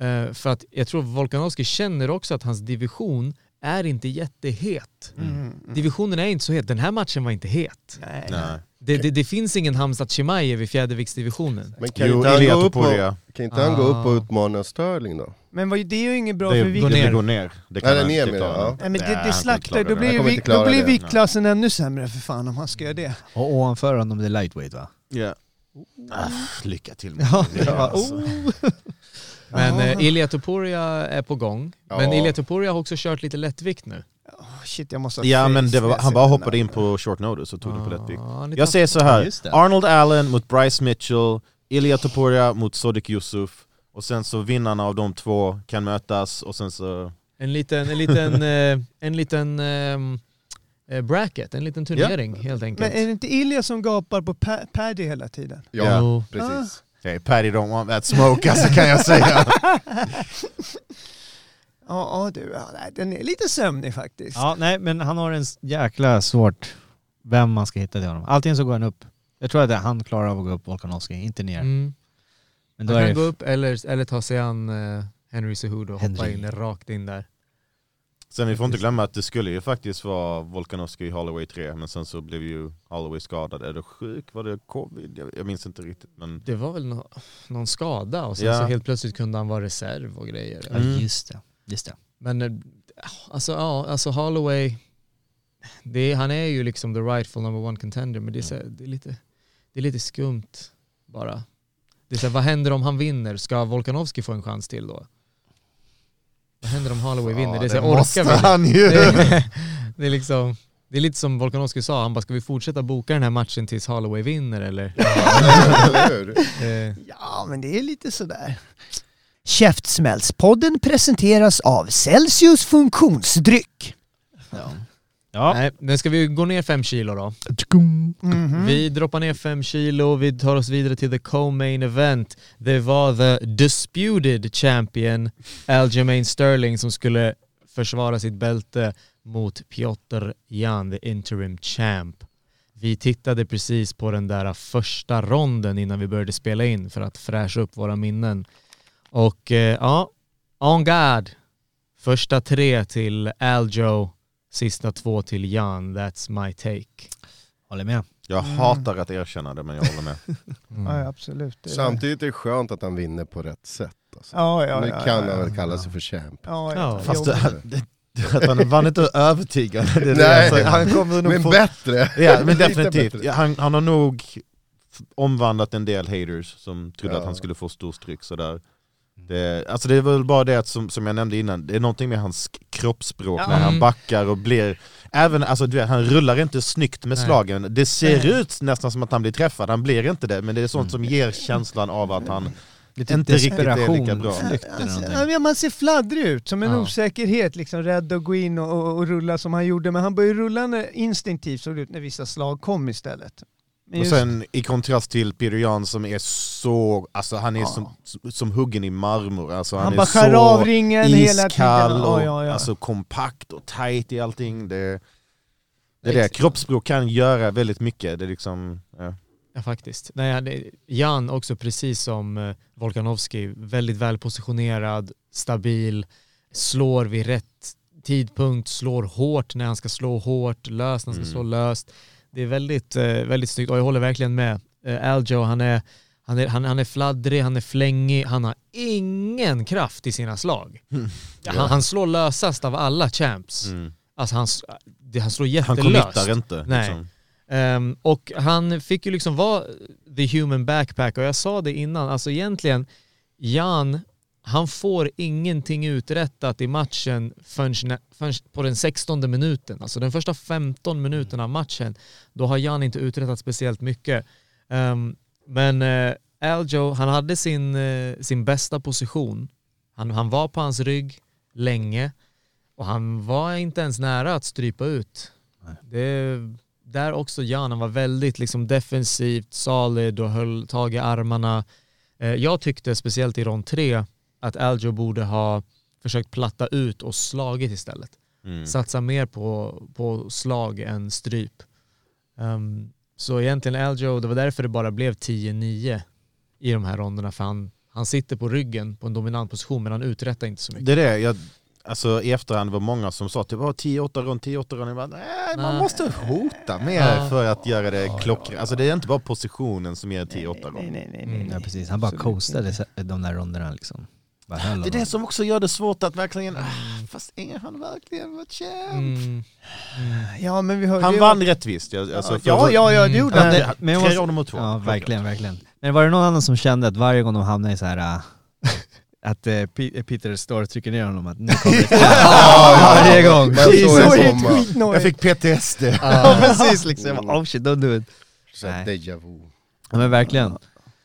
Eh, för att jag tror Volkanovski känner också att hans division är inte jättehet. Mm. Divisionen är inte så het, den här matchen var inte het. Nej. Nej. Det, det, det finns ingen Hamzat Chimaev i fjärdeviktsdivisionen. Men kan Jo, inte han gå upp och, kan inte han gå upp och Ah. utmana Sterling då? Men vad, det är ju inget bra Det, för det vikt. ner. Det Eller han ner inte med det, klara. ja. Nej men det, Nej, det han slaktar, kommer då inte klara blir, vi, då blir viktklassen ännu sämre för fan om han ska göra det. Och ovanför honom det är lightweight va? Ja. Ah, lycka till med det. ja. Alltså. Men Jaha. eh, Ilya Topuria är på gång. Ja. Men Ilya Topuria har också kört lite lättvikt nu. Oh, shit jag måste Ja men det var, han bara hoppade in på short notice och tog det på lättvikt. Ja, han är Jag säger så Ja, här. Arnold Allen mot Bryce Mitchell, Ilya Topuria mot Sodiq Yusuf och sen så vinnarna av de två kan mötas och sen så... En liten, en liten, *laughs* eh, en liten eh, bracket, en liten turnering helt Men enkelt. är det inte Ilja som gapar på Pa- Paddy hela tiden? Ja, Ja. Precis. Hey, Patty don't want that smoke alltså kan jag säga. *laughs* Ja, ja du, ja, den är lite sömnig faktiskt. Ja, nej men han har en jäkla svårt vem man ska hitta till honom. Antingen så går han upp. Jag tror att han klarar av att gå upp Volkanovski, inte ner. Mm. Men Han då är kan det gå upp eller, eller ta sig an eh, Henry Cejudo och hoppa in rakt in där. Sen vi får inte glömma att det skulle ju faktiskt vara Volkanovski i Holloway 3 men sen så blev ju Holloway skadad. Är det sjuk? Var det covid? Jag, jag minns inte riktigt men... Det var väl nå- någon skada och sen Ja. så helt plötsligt kunde han vara reserv och grejer. Ja, Mm. just det. Just det. Men eh, alltså, ja, alltså Holloway, det är, han är ju liksom the rightful number one contender men det är, så, här- det är, lite, det är lite skumt bara. Det är så vad händer om han vinner? Ska Volkanovski få en chans till då? Vad händer om Holloway vinner? det är så, orkar måste vi? han ju! *laughs* Det är, det är liksom, det är lite som Volkanovski sa, han bara ska vi fortsätta boka den här matchen tills Holloway vinner eller? *laughs* Eh, Ja, men det är lite sådär. Käftsmällspodden presenteras av Celsius funktionsdryck. Ja. Nej, men ska vi gå ner fem kilo då? Mhm. Vi droppar ner fem kilo, vi tar oss vidare till the co-main event. Det var the disputed champion Aljamain Sterling som skulle försvara sitt bälte mot Piotr Jan, the interim champ. Vi tittade precis på den där första ronden innan vi började spela in för att fräscha upp våra minnen. Och eh, ja, on God. Första tre till Aljo, sista två till Jan. That's my take. Håller med. Jag hatar att erkänna det men jag håller med. *laughs* Ja, absolut. Det är det. Samtidigt är det skönt att han vinner på rätt sätt. Alltså. Ja, ja, nu ja, kan ja, han ja. väl kalla sig för champ. Fast det, det, att han vann inte övertygande. Det är det. Nej, Alltså, han kommer nog men få... bättre! Ja men definitivt. han, han har nog omvandlat en del haters som trodde Ja. att han skulle få stor stryk sådär. Det, alltså det är väl bara det att, som, som jag nämnde innan, det är någonting med hans kroppsspråk när han Mm. backar och blir Även, alltså du vet, han rullar inte snyggt med Nej. slagen, det ser Nej. ut nästan som att han blir träffad, han blir inte det men det är sånt som ger känslan av att han Lite Inte riktigt är lika bra. Alltså, ja, man ser fladdrig ut, som en Ja. osäkerhet, liksom rädd att gå in och, och, och rulla som han gjorde. Men han började rulla instinktivt såg det ut när vissa slag kom istället. Men Och just- sen i kontrast till Peter Jan som är så, alltså han är Ja. som, som huggen i marmor. Alltså han, han är bara skär så av ringen hela tiden. iskall och Ja, ja. Alltså kompakt och tight i allting. Det, det är det, kroppsspråk kan göra väldigt mycket. Det är liksom, ja. Ja faktiskt. Nej, Jan också precis som eh, Volkanovski, väldigt väl positionerad, stabil, slår vid rätt tidpunkt, slår hårt när han ska slå hårt, löst när han ska Mm. slå löst. Det är väldigt, eh, väldigt snyggt och jag håller verkligen med. Eh, Aljo, han är, han, är, han, han är fladdrig, han är flängig, han har ingen kraft i sina slag. Ja, han, han slår lösast av alla champs. mm. Alltså han, det, han slår Han jättelöst. committar inte. Nej. Liksom. Ehm, och han fick ju liksom vara the human backpack och jag sa det innan, alltså egentligen Jan, han får ingenting uträttat i matchen förrän, förrän på den 16 minuten. Alltså den första 15 minuterna av matchen, då har Jan inte uträttat speciellt mycket. Ehm, men uh, Aljo, han hade sin, eh, sin bästa position. Han, han var på hans rygg länge och han var inte ens nära att strypa ut. Det, där också Jan, han var väldigt liksom defensivt, solid och höll tag i armarna. Eh, jag tyckte speciellt i rond tre att Aljo borde ha försökt platta ut och slagit istället. Mm. Satsa mer på, på slag än stryp. Ehm, så egentligen Aljo, det var därför det bara blev 10-9 i de här ronderna för han, han sitter på ryggen på en dominant position men han uträttar inte så mycket. Det är det, jag, alltså i efterhand var många som sa typ "Åh, 10-8 rond, 10-8 rond. Jag bara, nej, man Nej. måste hota mer Ja. för att göra det klockrent. Alltså det är inte bara positionen som ger 10-8 Nej, rond. nej, nej, Mm. nej. Ja precis, han bara coastade de där ronderna liksom. Höll Det är det som också gör det svårt att verkligen, ah, fast är han verkligen vår champ? Mm. Mm. Ja, men vi hörde Han vann rättvist. jag- Alltså, för- Ja, ja, ja, det gjorde han. det- men jag Tre måste- ronder mot två. Ja verkligen, verkligen. Men var det någon annan som kände att varje gång de hamnade i så här äh, *laughs* att Pe- Peter står och trycker ner honom att nu kommer det *laughs* varje gång. Skitnojigt. Jag fick PTSD. Ja precis liksom, Jag bara, oh shit don't do it. Så. Deja vu. Ja men verkligen.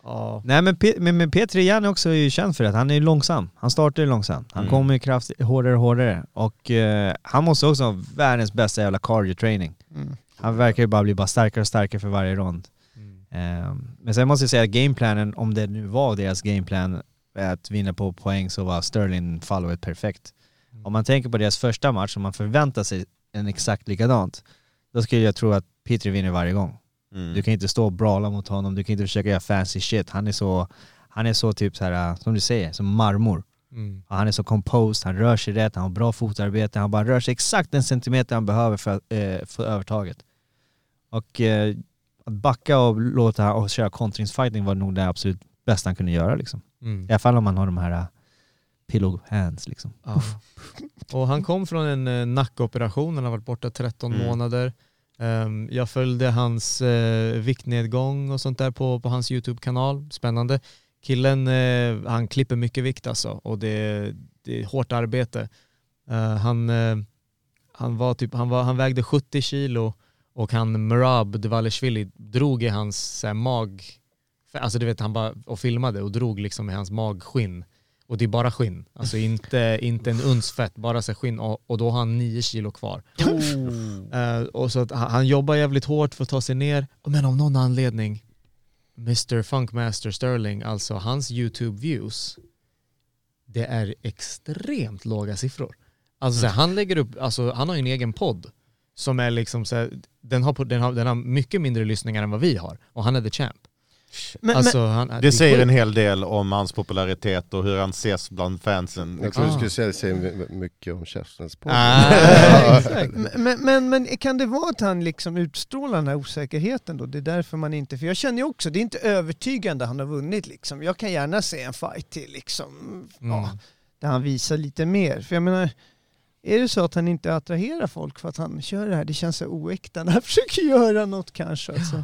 Ja. Nej men, Pe- men, men Peter Jan är också ju känd för att han är långsam. Han startar ju långsamt. Han Mm. kommer i kraft hårdare och hårdare. Och eh, han måste också ha världens bästa jävla cardio training. Mm. Han verkar ju bara bli bara starkare och starkare för varje rond. Ehm, men sen måste jag säga att gameplanen, om det nu var deras gameplan att vinna på poäng så var Sterling followet perfekt. Om man tänker på deras första match, om man förväntar sig en exakt likadant, då skulle jag tro att Peter vinner varje gång. Mm. Du kan inte stå och brawla mot honom, du kan inte försöka göra fancy shit. Han är så, han är så typ så här, äh, som du säger, som marmor. Mm. Han är så composed, han rör sig rätt, han har bra fotarbete, han bara rör sig exakt en centimeter han behöver för eh, få övertaget. Och eh, att backa och låta och köra kontringsfighting var nog det absolut bästa han kunde göra liksom. Mm. I alla fall om man har de här äh, pillow hands liksom. Ja. Och han kom från en nackoperation, han har varit borta 13 Mm. månader. Ehm, jag följde hans eh, viktnedgång och sånt där på, på hans YouTube-kanal, spännande. Killen, eh, han klipper mycket vikt alltså och det, det är hårt arbete. Eh, han, han, var typ, han, var, han vägde 70 kilo och han Mrab, Dvalishvili drog i hans så här, mag, alltså du vet han bara och filmade och drog liksom i hans magskinn. Och det är bara skinn, alltså inte, inte en uns fett, bara så skinn och, och då har han nio kilo kvar. *laughs* Eh, och så att han, han jobbar jävligt hårt för att ta sig ner, men av någon anledning, Mr Funkmaster Sterling, alltså hans YouTube views, det är extremt låga siffror. Alltså så här, han lägger upp, alltså han har ju en egen podd som är liksom så här, den, har, på- den, har, den har mycket mindre lyssningar än vad vi har och han är the champ. Men, Alltså, han, Det säger en hel del om hans popularitet och hur han ses bland fansen. Jag tror du Ah. skulle säga det säger my- mycket om Kerstin's podd. Ah, men, men, men, men kan det vara att han liksom utstrålar den här osäkerheten då? Det är därför man inte... För jag känner ju också, det är inte övertygande han har vunnit liksom. Jag kan gärna se en fight till liksom. Ja, Mm. där han visar lite mer. För jag menar, är det så att han inte attraherar folk för att han kör det här? Det känns så oäkta när han *laughs* försöker göra något kanske. Alltså.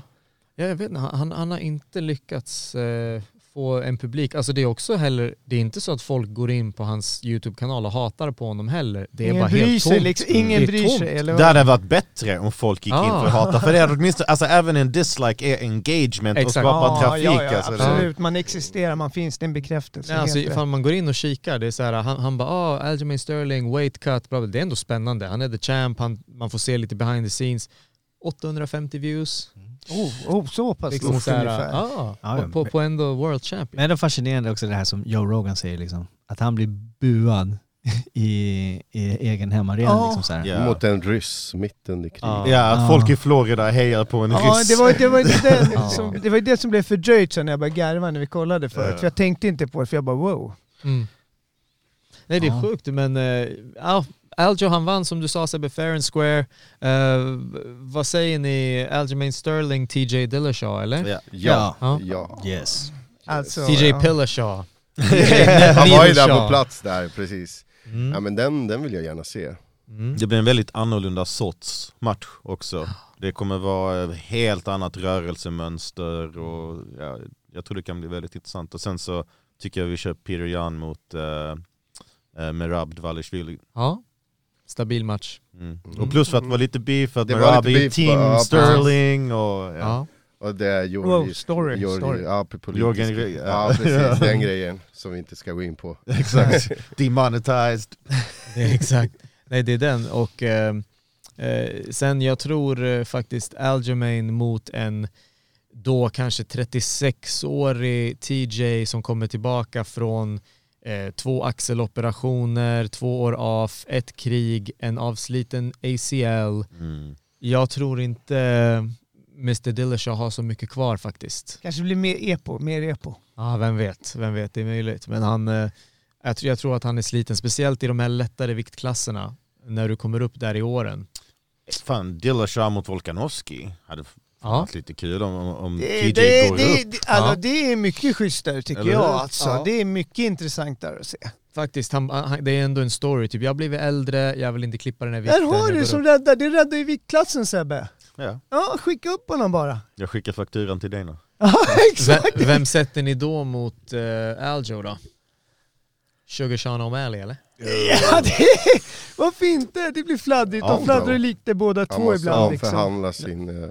Ja, jag vet inte, han, han har inte lyckats eh, få en publik. Alltså det är också heller, det är inte så att folk går in på hans YouTube-kanal och hatar på honom heller. Det är ingen bara helt tomt. liksom. Ingen Det bryr tomt. sig. Eller Det vad? hade varit bättre om folk gick in Ah. för att hata, för det är åtminstone, alltså även en dislike är engagement och Exakt. skapar Ja, trafik. ja, ja, alltså, det- absolut. Man existerar, man finns, det är en bekräftelse. Nej, alltså, ifall man går in och kikar, det är så här, han, han bara ah, Aljamain Sterling, weight cut, bla, bla. det är ändå spännande. Han är the champ, han, man får se lite behind the scenes. 850 views. Oh, oh, så pass Liksom så här, ah, Ja, på, på, på ändå world champion. Men ändå fascinerande också det här som Joe Rogan säger liksom, att han blir buad *laughs* i, i egen hemmaarena. Ja. Liksom, så. Ja. Mot en ryss mitt under kriget. Ja. Ja, att Ah. folk i Florida hejar på en Ja, ryss. det var, det, var det, *laughs* som, det var det som blev fördröjt sen när jag började garva när vi kollade förut. Ja. För jag tänkte inte på det, för jag bara wow. Mm. Nej det är sjukt men uh, ja, Aljo han vann som du sa Sebbe fair and square. Eh, vad säger ni Aljamain Sterling, TJ Dillashaw eller? Ja. Ja. Ja. ja. Yes. Alltså, TJ ja. Pillashaw. *laughs* Han var ju där på plats där, precis. Mm. Ja men den, den vill jag gärna se. Mm. Det blir en väldigt annorlunda sorts match också. Det kommer vara ett helt annat rörelsemönster och ja, jag tror det kan bli väldigt intressant. Och sen så tycker jag vi kör Peter Jan mot uh, uh, Merab Dvalishvili. Ja, stabil match. Mm. Och plus för att det var lite beef, att Det var Merab lite är beef, team. Sterling och ja. Ja. Och det är Georgi, Wow, story, Georgi, story. Ja, Jörgen- ja precis, *laughs* den grejen som vi inte ska gå in på. *laughs* exakt. *laughs* Demonetized. Det är exakt. Nej det är den och eh, eh, sen jag tror eh, faktiskt Aljamain mot en då kanske 36-årig TJ som kommer tillbaka från eh, två axeloperationer, två år off, ett krig, en avsliten ACL. Mm. Jag tror inte Mr Dillashaw har så mycket kvar faktiskt. Kanske blir mer epo, mer epo. Ja, vem vet, vem vet, det är möjligt. Men han, eh, jag, tror, jag tror att han är sliten, speciellt i de här lättare viktklasserna när du kommer upp där i åren. Fan, Dillashaw mot Volkanovski hade Ja. lite kul om, om Det, TJ det, går det, upp. det, alltså, Ja. det är mycket schysstare tycker Eller jag. Alltså. Ja. Det är mycket intressantare att se. Faktiskt, han, han, det är ändå en story. Typ, jag har blivit äldre, jag vill inte klippa den här Där vikten. har jag du som räddar, det räddar ju viktklassen Sebbe. Ja, Ja, skicka upp honom bara. jag skickar fakturan till dig nu. Ja, *laughs* Vem, exakt. vem sätter ni då mot uh, Aljo då? Sugar Sean O'Malley eller? Ja, det är, varför inte? Det blir fladdrigt. Ja, De fladdrar lite båda Han två måste ibland. Liksom. omförhandla sin eh,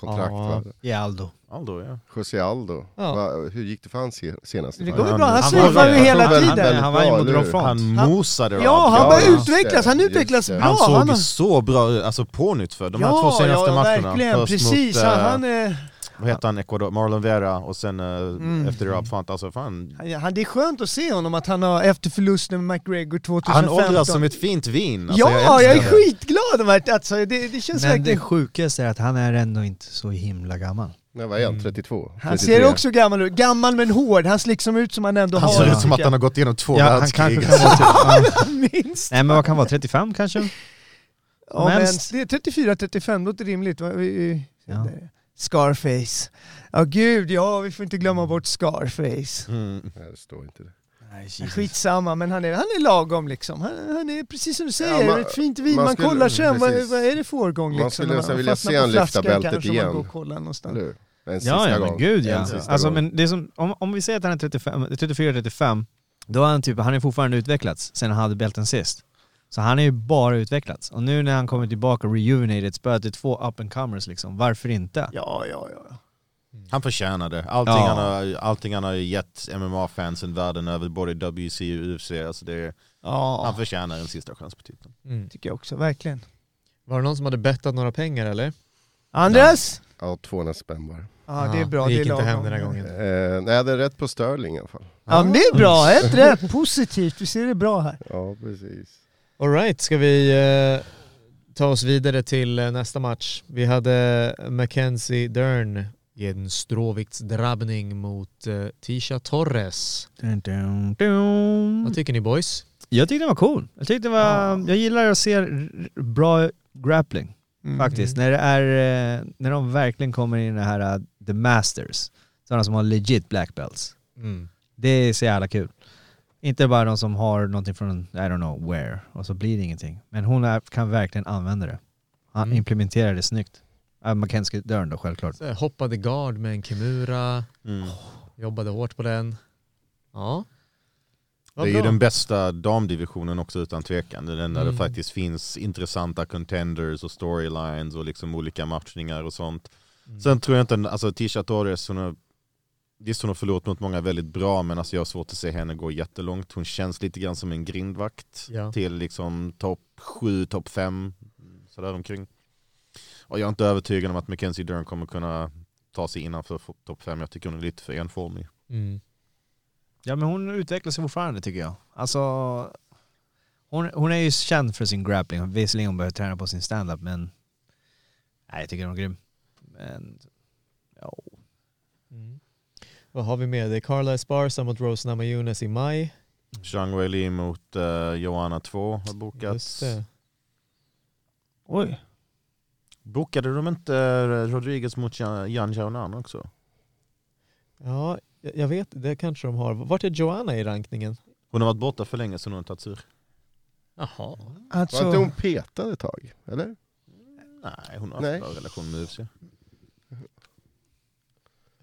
kontrakt. Ja. va? I Aldo. Aldo ja. José Aldo, Ja. Va, hur gick det för hans se- senaste Det går ju Han- bra, han han surfar ju hela han- tiden. väldigt Han var ju Front. Han Han- mosade Ja, han Ja, börjar just utvecklas. Han utvecklas bra. Han såg han så bra ut, alltså pånytt för de här två ja, senaste ja, matcherna. verkligen. Först Precis. mot, han, eh, han, är, vad heter han, Ecuador, Marlon Vera och sen eh, Mm. efter Rob Font, alltså fan. han, han, det är skönt att se honom att han har efter förlusten med McGregor 2015. Han åldras som ett fint vin. Alltså, ja, jag, är älskar det. skitglad alltså, det, det känns Men det verkligen... sjukaste är att han är ändå inte så himla gammal. Nej, vad är han? 32? Han 33? ser också gammal ut. Gammal men hård. Han ser liksom ut som han ändå Han har. ser det, ut som att han har gått igenom två Ja, han världskrig. kanske kan vara typ, *laughs* jag. Minst. Nej men vad kan vara, 35 kanske? Ja, men det är 34-35, låter rimligt. va? Vi- vi- Ja. Scarface. Ja gud, ja vi får inte glömma bort Scarface. Mm. Nej, det står inte det. Nej, Skitsamma, men han är, han är lagom liksom. Han, han är precis som du säger, Ja, man- ett fint vin. Man, man skulle- kollar sen, vad, vad är det för årgång liksom? Man skulle nästan vilja se han lyfta bältet kanske igen. Man går och kollar någonstans. Eller? En sista Ja, ja gång. men gud En ja. sista Alltså, men det är som, om, om vi säger att han är 35 34-35, då har han typ, han är fortfarande utvecklats sen han hade bälten sist. Så han är ju bara utvecklats. Och nu när han kommer tillbaka rejuvenated, spöat till två up and comers liksom, varför inte? Ja, ja, ja. Han förtjänar det. Allting, Ja. han har, allting han har gett MMA-fansen världen över, både WC och UFC, alltså det, Ja, han förtjänar en sista chans på titeln. Mm. tycker jag också. Verkligen. Var det någon som hade bettat några pengar eller? Andres? Ja, 200 spänn bara. Ja, det är bra. Det gick är inte hem den här gången. Eh, nej, jag hade rätt på Sterling i alla fall. Ja, men det är bra. Ett rätt. Positivt. Vi ser det bra här. Ja, precis. Alright, ska vi eh, ta oss vidare till eh, nästa match? Vi hade Mackenzie Dern i en stråviktsdrabbning mot eh, Tisha Torres. Dun, dun, dun. Vad tycker ni boys? Jag tyckte den var cool. Jag, tyckte det var, jag gillar att se r- bra grappling Mm. faktiskt. När, det är, eh, när de verkligen kommer in i det här the masters. Sådana som har legit black belts. Mm. Det är så jävla kul. Inte bara de som har någonting från, I don't know where, och så blir det ingenting. Men hon är, kan verkligen använda det. Han Mm. implementerar det snyggt. Mackenzie Dern då självklart. Så hoppade guard med en Kimura, Mm. jobbade hårt på den. Ja. Det är ju den bästa damdivisionen också utan tvekan. Det är den där Mm. det faktiskt finns intressanta contenders och storylines och liksom olika matchningar och sånt. Mm. Sen tror jag inte, alltså Tisha Torres, hon har, visst hon har förlorat mot många väldigt bra men alltså jag har svårt att se henne gå jättelångt. Hon känns lite grann som en grindvakt Ja. till liksom topp 7, topp 5, sådär omkring. Och jag är inte övertygad om att Mackenzie Dern kommer kunna ta sig innanför topp 5. Jag tycker hon är lite för enformig. Mm. Ja men hon utvecklar sig fortfarande tycker jag. Alltså, hon, hon är ju känd för sin grappling. Visserligen hon behöver träna på sin standup men nej, jag tycker hon är grym. Men, ja. Vad har vi med? Det är Carla Esparza mot Rose Namajunas i maj. Zhang Weili mot uh, Joanna 2 har Just bokats. det. Oj. Bokade de inte eh, Rodriguez mot Jan Xiaonan också? Ja, jag vet, det kanske de har. Vart är Joanna i rankningen? Hon har varit borta för länge så hon har tagit ur. Jaha. Var Alltså, inte hon petad ett tag? Eller? Nej, hon har haft bra relation med UFC.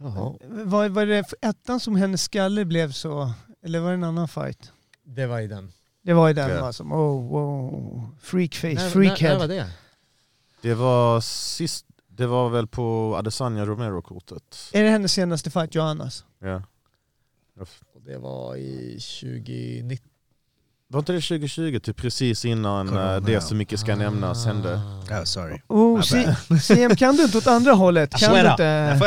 Jaha. var, var det ettan som hennes skalle blev så, eller var det en annan fight? Det var i den. Det var ju den Ja. va, som, oh, wow, freakface, När, när, när freakhead. var det? Det var sist, det var väl på Adesanya Romero-kortet. Är det hennes senaste fight, Johannas? Ja. Och Det var i 2019. Var inte det 2020, typ precis innan Corona, eh, det ja. som mycket ska nämnas hände? Oh, sorry. Oh, CM, *laughs* kan du inte åt andra hållet? Kan du inte,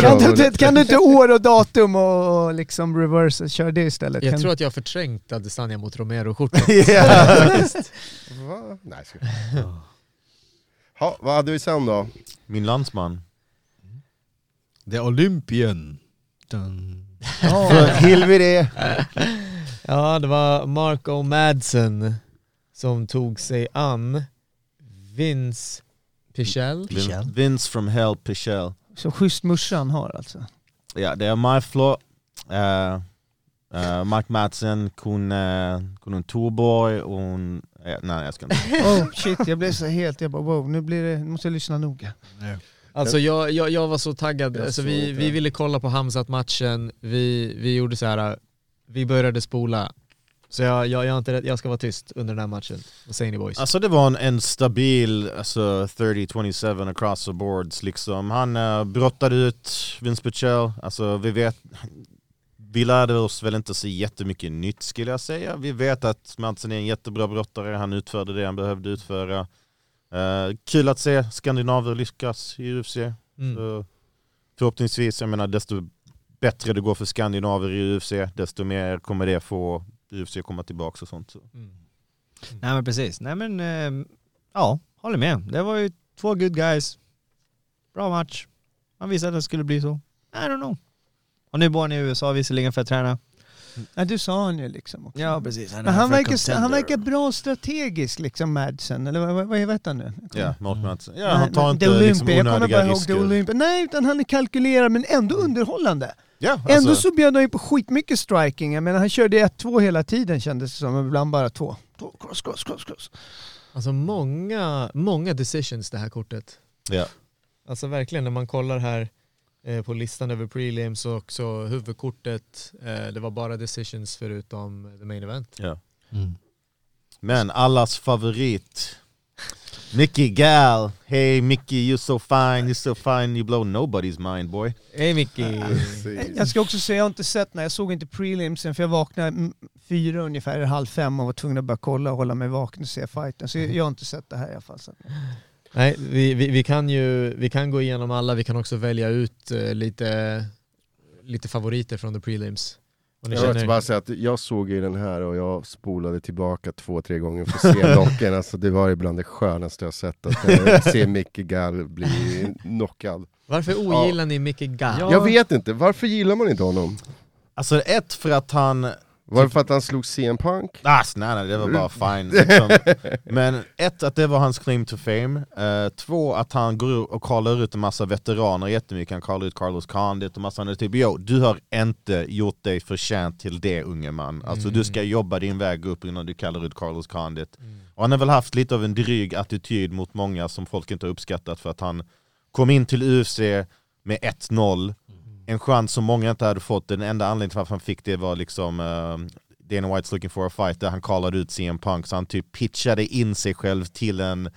kan du inte, kan du inte år och datum och, liksom reverse, kör det istället? Jag kan, tror att jag har förträngt Adesanya mot Romero-kortet. *laughs* *laughs* Va? Nej, ha, vad hade vi sen då? Min landsman. The Olympian. Dun. det! Ja, det var Marco Madsen som tog sig an Vince Pichel. Pichel. Vin- Vince from Hell Pichel. så schysst morsa han har alltså. Ja, det är my floor. Uh, uh, Mark Madsen kunde, kunde en Torborg och hon... eh, nej, jag ska inte. *laughs* Oh shit, jag blev så helt, jag bara wow, nu blir det, nu måste jag lyssna noga. Alltså jag, jag, jag var så taggad, alltså vi, vi ville kolla på Hamzat-matchen, vi, vi gjorde så här. Vi började spola. Så jag, jag, jag, inte, jag ska vara tyst under den här matchen. Vad säger ni boys? Alltså det var en, en stabil alltså 30-27 across the boards liksom. Han uh, brottade ut Vince Pichel. Alltså vi vet, vi lärde oss väl inte så jättemycket nytt skulle jag säga. Vi vet att Madsen är en jättebra brottare, han utförde det han behövde utföra. Eh, kul att se skandinaver lyckas i UFC. Mm. Så förhoppningsvis, jag menar desto bättre det går för skandinaver i UFC, desto mer kommer det få UFC komma tillbaka och sånt. Så. Mm. Nej men precis. Nej men, eh, ja, håller med. Det var ju två good guys. Bra match. Man visste att det skulle bli så. I don't know. Och nu bor han i USA visserligen för att träna. Ja, du sa han ju liksom också. Ja precis. Men han verkar, han verkar bra strategisk liksom, Madsen, eller vad, vad, heter han nu? Ja, Mark Madsen. Ja, han tar inte liksom Olympia, jag kommer onödiga bara ihåg risker. Nej, utan han är kalkylerad men ändå underhållande. Ja, alltså, Ändå så bjöd han ju på skitmycket striking. Jag menar han körde 1-2 hela tiden kändes det som, men ibland bara två. Två, Cross, cross, cross, cross. Alltså många, många decisions det här kortet. ja. Alltså verkligen när man kollar här eh, på listan över prelims och också huvudkortet, eh, det var bara decisions förutom the main event. Ja. Mm. Men allas favorit Mickey Gal, hey Mickey you're so fine, you're so fine, you blow nobody's mind boy. Hej Mickey! *laughs* Jag ska också säga, jag har inte sett när jag såg inte prelimsen för jag vaknade fyra ungefär, halv fem och var tvungen att börja kolla och hålla mig vaken och se fighten. Så jag har inte sett det här i alla fall. Så. Nej, vi, vi, vi, kan ju vi kan gå igenom alla, vi kan också välja ut eh, lite, lite favoriter från the prelims. Jag vill känner- bara säga att jag såg ju den här och jag spolade tillbaka två, tre gånger för att se *laughs* knocken. Alltså det var ibland det skönaste jag sett, att se Micke Gall bli knockad. Varför ogillar ni Mickey Gall? Ja. Jag vet inte, varför gillar man inte honom? Alltså ett för att han Var det för att han slog CM Punk? Ah, nej, nej, det var bara fine. Liksom. *laughs* Men ett, att det var hans claim to fame. Eh, två, att han går och kallar ut en massa veteraner jättemycket. Han kallar ut Carlos Condit och massa andra. Typ, jo, du har inte gjort dig förtjänt till det unge man. Alltså du ska jobba din väg upp innan du kallar ut Carlos Condit. Och han har väl haft lite av en dryg attityd mot många som folk inte har uppskattat för att han kom in till UFC med 1-0 en chans som många inte hade fått. Den enda anledningen till varför han fick det var liksom uh, Dana White's looking for a fight där han callade ut CM Punk så han typ pitchade in sig själv till en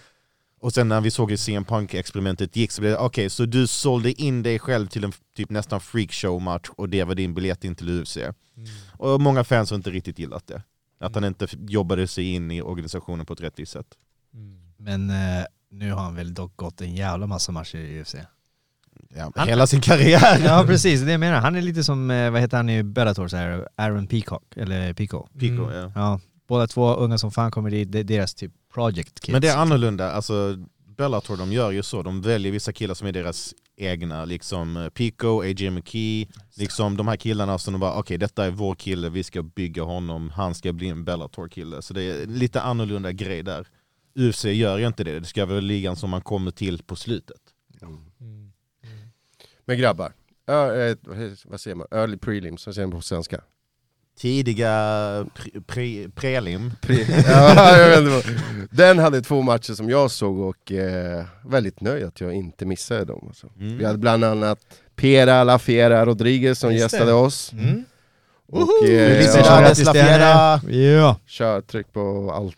och sen när vi såg hur CM Punk-experimentet gick så blev det okej, så du sålde in dig själv till en typ nästan freakshow-match och det var din biljett in till UFC. Och många fans har inte riktigt gillat det. Att han inte jobbade sig in i organisationen på ett rättvist sätt. Men eh, nu har han väl dock gått en jävla massa matcher i UFC. Ja, Han- hela sin karriär. Ja precis, det jag menar. Han är lite som, eh, vad heter han i Bellator, så här, Aaron Peacock, eller Pico. Pico, Mm. ja. Ja, båda två unga som fan kommer dit, det är deras typ project kids. Men det är annorlunda, alltså Bellator de gör ju så, de väljer vissa killar som är deras egna, liksom eh, Pico, AJ McKee, liksom de här killarna som de bara okej detta är vår kille, vi ska bygga honom, han ska bli en Bellator-kille. Så det är lite annorlunda grej där. UFC gör ju inte det, det ska vara ligan som man kommer till på slutet. Men grabbar, ö, eh, vad säger man? Early prelims, vad säger man på svenska? Tidiga pre, pre, prelim, Pre- ja. *laughs* Den hade två matcher som jag såg och eh, väldigt nöjd att jag inte missade dem. Alltså. Mm. Vi hade bland annat Pera La Fiera Rodriguez som Just det. gästade oss. Mm. Och Woho! eh, ja, Grattis La till henne. Fiera. Ja. kör, tryck på allt.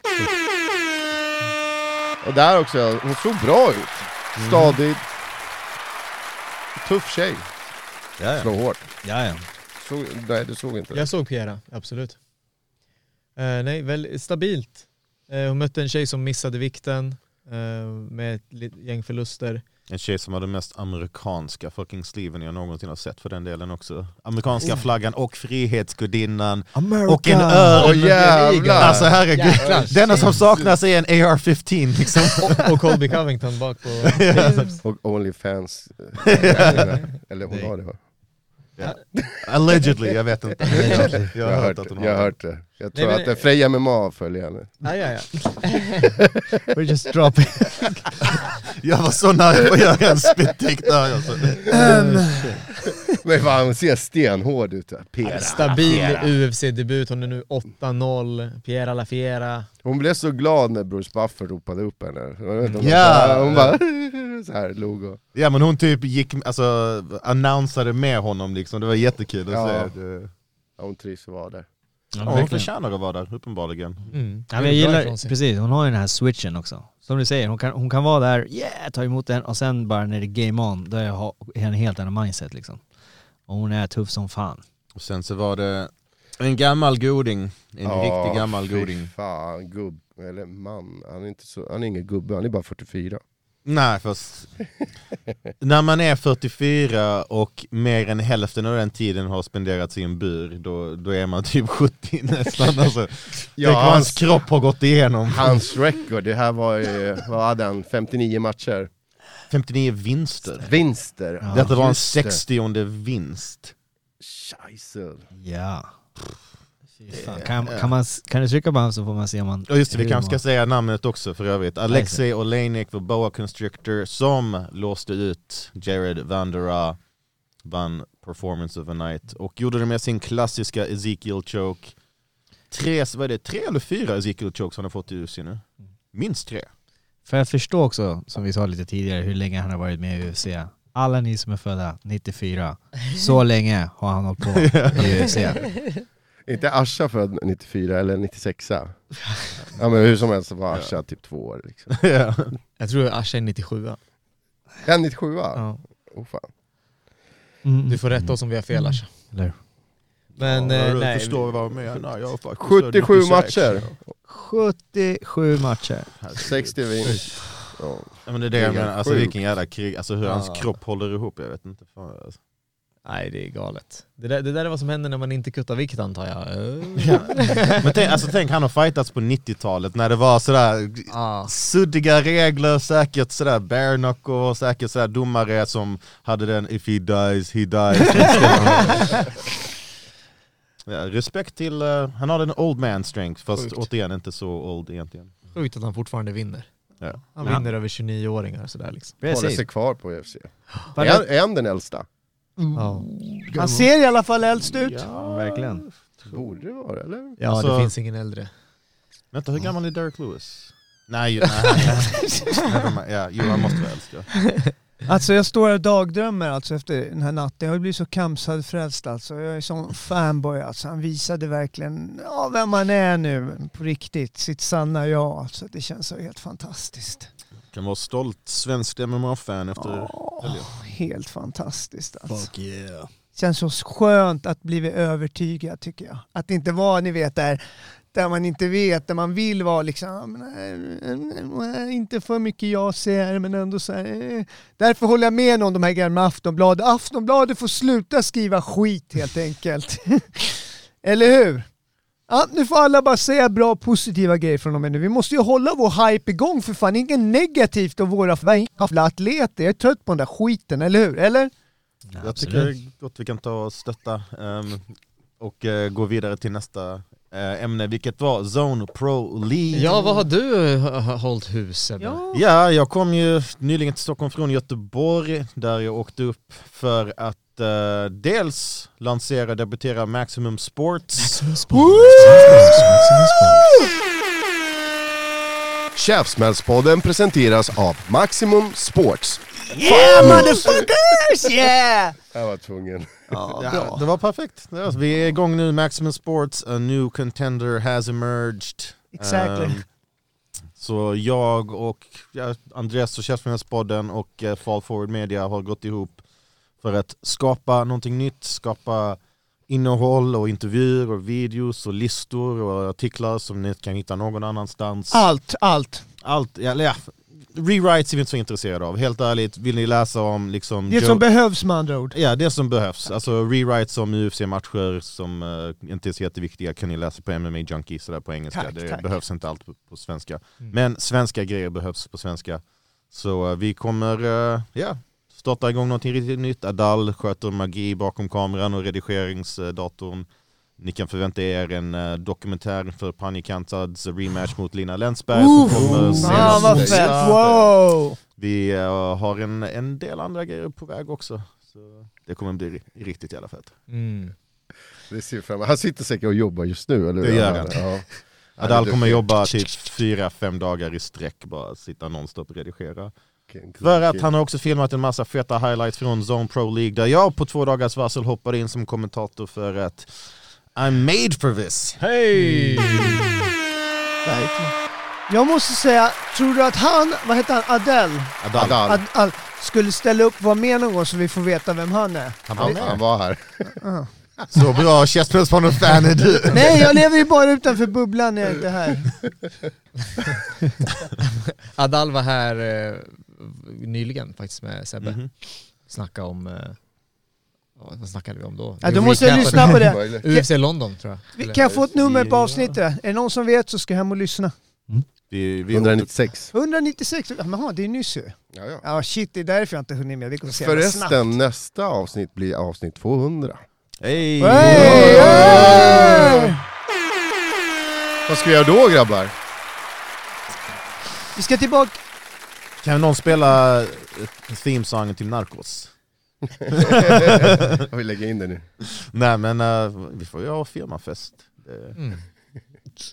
Och där också, hon såg bra ut. Stadig. Tuff tjej. Ja, ja. Slår hårt. Såg, nej du såg inte det? Jag såg Piera, absolut. Eh, nej, väl stabilt. Eh, hon mötte en tjej som missade vikten eh, med ett gäng förluster. En tjej som har den mest amerikanska fucking sleeven jag någonsin har sett för den delen också. Amerikanska flaggan och frihetsgudinnan och en örn. Åh jävlar! Alltså herregud, Jävlar. denna som saknas är en AR-15 liksom. Och, och Colby Covington bak på. *laughs* Och Onlyfans. *laughs* Eller hon har det va? Allegedly, jag vet inte. Jag, Jag har hört att det. hon Jag har har hört det. Jag tror men- att det är Freja MMA följer henne. Ja, ja, ja. *laughs* We're just dropping. Jag var så nära på att göra en spit take där. Alltså. Men fan hon ser stenhård ut. Pera. Stabil UFC-debut, hon är nu 8-0. Piera La Fiera. Hon blev så glad när Bruce Buffer ropade upp henne. Inte om Ja. hon bara *laughs* så här log och... Ja men hon typ gick, alltså annonsade med honom liksom, det var jättekul att Ja. se. Det, Ja, hon trivs att vara där. ja, hon förtjänar att vara där, uppenbarligen. Mm. Ja, men jag gillar, precis, hon har ju den här switchen också. Som du säger, hon kan, hon kan vara där, yeah, ta emot den och sen bara när det är game on, då är en helt annan mindset liksom. Och hon är tuff som fan. Och sen så var det en gammal goding, en Ja, riktig gammal fy goding. fan, gubb, eller man. Han är, inte så, han är ingen gubbe, han är bara 44. Nej fast *laughs* när man är 44 och mer än hälften av den tiden har spenderats i en bur, då, då är man typ 70 *laughs* nästan. Alltså, Ja, hans hans- kropp har gått igenom. Hans record, det här var ju, vad hade han, 59 matcher? 59 vinster. Vinster. Ja, Detta var det. 60 vinst. Scheisse. Ja. Fan, Kan, kan, man, kan du trycka på honom så får man se om man... Och just det, vi kanske ska säga namnet också för övrigt. Alexei Oleinik var Boa Constrictor som låste ut Jared Vandera, vann Performance of a Night och gjorde det med sin klassiska Ezekiel choke. Tre, vad är det, tre eller fyra Ezekiel chokes han har fått i UFC nu? Minst tre. För att förstå också, som vi sa lite tidigare, hur länge han har varit med i UFC. Alla ni som är födda 94, så *laughs* länge har han hållit på *laughs* i UFC. Inte Asha född 94 eller 96 Ja men hur som helst var Asha typ två år liksom. *laughs* ja. Jag tror Asha är 97 Ja 97 ja. Oh, fan. Du får rätta oss om vi har fel Asha. Eller? Men ja, eh, du nej, förstår vad jag menar. Jag är faktiskt 77 96. matcher, 77 matcher. 60 vinst. Ja. Ja, men det är det jag menar, alltså vilken jävla krig, alltså hur hans Ja. kropp håller ihop, jag vet inte. Fan, alltså. Nej det är galet. Det där, det där är vad som händer när man inte kuttar vikt antar jag. Eh. Men tänk, alltså, tänk han har fightats på 90-talet när det var sådär Ah. suddiga regler, säkert sådär bare knuckle, säkert sådär domare som hade den if he dies, he dies. *laughs* ja, respekt till, eh, han har den old man strength, fast Sjukt. återigen inte så old egentligen. Sjukt att han fortfarande vinner. Ja. Han Ja. vinner över 29-åringar sådär liksom. Håller sig kvar på UFC. Vad Är är han den äldsta? Ja, Han ser i alla fall äldst ut. Ja, verkligen. Borde det vara eller? ja Alltså- det finns ingen äldre. Vänta, hur gammal är Derek Lewis? Nej, ju- *laughs* nej, ja, jo han måste vara äldst ja. *laughs* Alltså jag står och dagdrömmer alltså efter den här natten. Jag har blivit så kamsad frälst alltså. Jag är sån fanboy alltså. Han visade verkligen ja, vem man är nu på riktigt. Sitt sanna jag alltså. Det känns så helt fantastiskt. Kan vara stolt svensk MMA-fan efter Åh, helgen. helt fantastiskt alltså. Fuck yeah. Känns så skönt att bli övertygad tycker jag. Att inte vara, ni vet, där, där man inte vet, där man vill vara liksom, eh, eh, inte för mycket jag ser, men ändå så här, eh. Därför håller jag med om de här gamla Aftonbladet. Aftonbladet får sluta skriva skit helt enkelt. *laughs* Eller hur? Ja, nu får alla bara säga bra positiva grejer från och med nu. Vi måste ju hålla vår hype igång för fan. Inget negativt av våra jävla atleter. Jag är trött på den där skiten, eller hur? Eller? Jag tycker gott vi kan ta och stötta ehm, och eh, gå vidare till nästa eh, ämne, vilket var Zone Pro League. Ja, vad har du eh, hållit hus Sebbe? Ja, jag kom ju nyligen till Stockholm från Göteborg där jag åkte upp för att eh, dels lansera och debutera Maximum Sports. Käftsmällspodden presenteras av Maximum Sports. Yeah motherfuckers! Yeah! Jag var tvungen. Ja, det var perfekt. Ja, vi är igång nu, Maximum Sports, a new contender has emerged. Exactly. Ehm, så jag och ja, Andreas och Käftsmällspodden och eh, Fall Forward Media har gått ihop för att skapa någonting nytt, skapa innehåll och intervjuer och videos och listor och artiklar som ni kan hitta någon annanstans. Allt, allt. Allt, ja, ja, rewrites är vi inte så intresserade av. Helt ärligt, vill ni läsa om liksom... Det Joe- som behövs med andra ord. Ja, det som behövs. Alltså rewrites om UFC-matcher som eh, inte är så jätteviktiga kan ni läsa på MMA Junkie sådär på engelska. Tack, det tack. behövs inte allt på, på svenska. Mm. Men svenska grejer behövs på svenska. Så eh, vi kommer eh, ja, starta igång någonting riktigt nytt. Adal sköter magi bakom kameran och redigeringsdatorn. Ni kan förvänta er en eh, dokumentär för Panikantads rematch mot Lina Länsberg som kommer senast vad nästa- fett, wow! vi eh, har en, en del andra grejer på väg också. Så det kommer bli ri- riktigt jävla fett. Mm. Det ser fram Han sitter säkert och jobbar just nu, eller hur? Det gör han. Ja. Adal kommer jobba typ fyra, fem dagar i sträck, bara sitta nonstop och redigera. Okej, För att han har också filmat en massa feta highlights från Zone Pro League där jag på två dagars varsel hoppade in som kommentator för att I'm made for this. Hej! Jag måste säga, tror du att han, vad heter han, Adele, Adal, Adal. Ad, Ad, skulle ställa upp och vara med någon gång så vi får veta vem han är? han var Han, var här. *laughs* Så bra käftsmällspanel-fan är du. Nej, jag lever ju bara utanför bubblan när jag inte är här. *laughs* Adal var här eh, nyligen faktiskt med Sebbe. Mhm. Snacka om... Eh, vad snackade vi om då? Ja, då måste jag lyssna på det. *laughs* UFC London tror jag. Kan jag få ett nummer på avsnittet? Är det någon som vet så ska jag hem och lyssna. Vi, vi 196. 196, jaha det är nyss ju. Ja, ja. Ja shit, det är därför jag inte hunnit med. Snabbt. Förresten, nästa avsnitt blir avsnitt 200. Hey. Hey, hey! Vad ska vi göra då grabbar? Vi ska tillbaka. Kan någon spela themesången till Narcos? *laughs* Jag vill lägga in det nu. Nej men eh, vi får ju ha firmafest. Mm.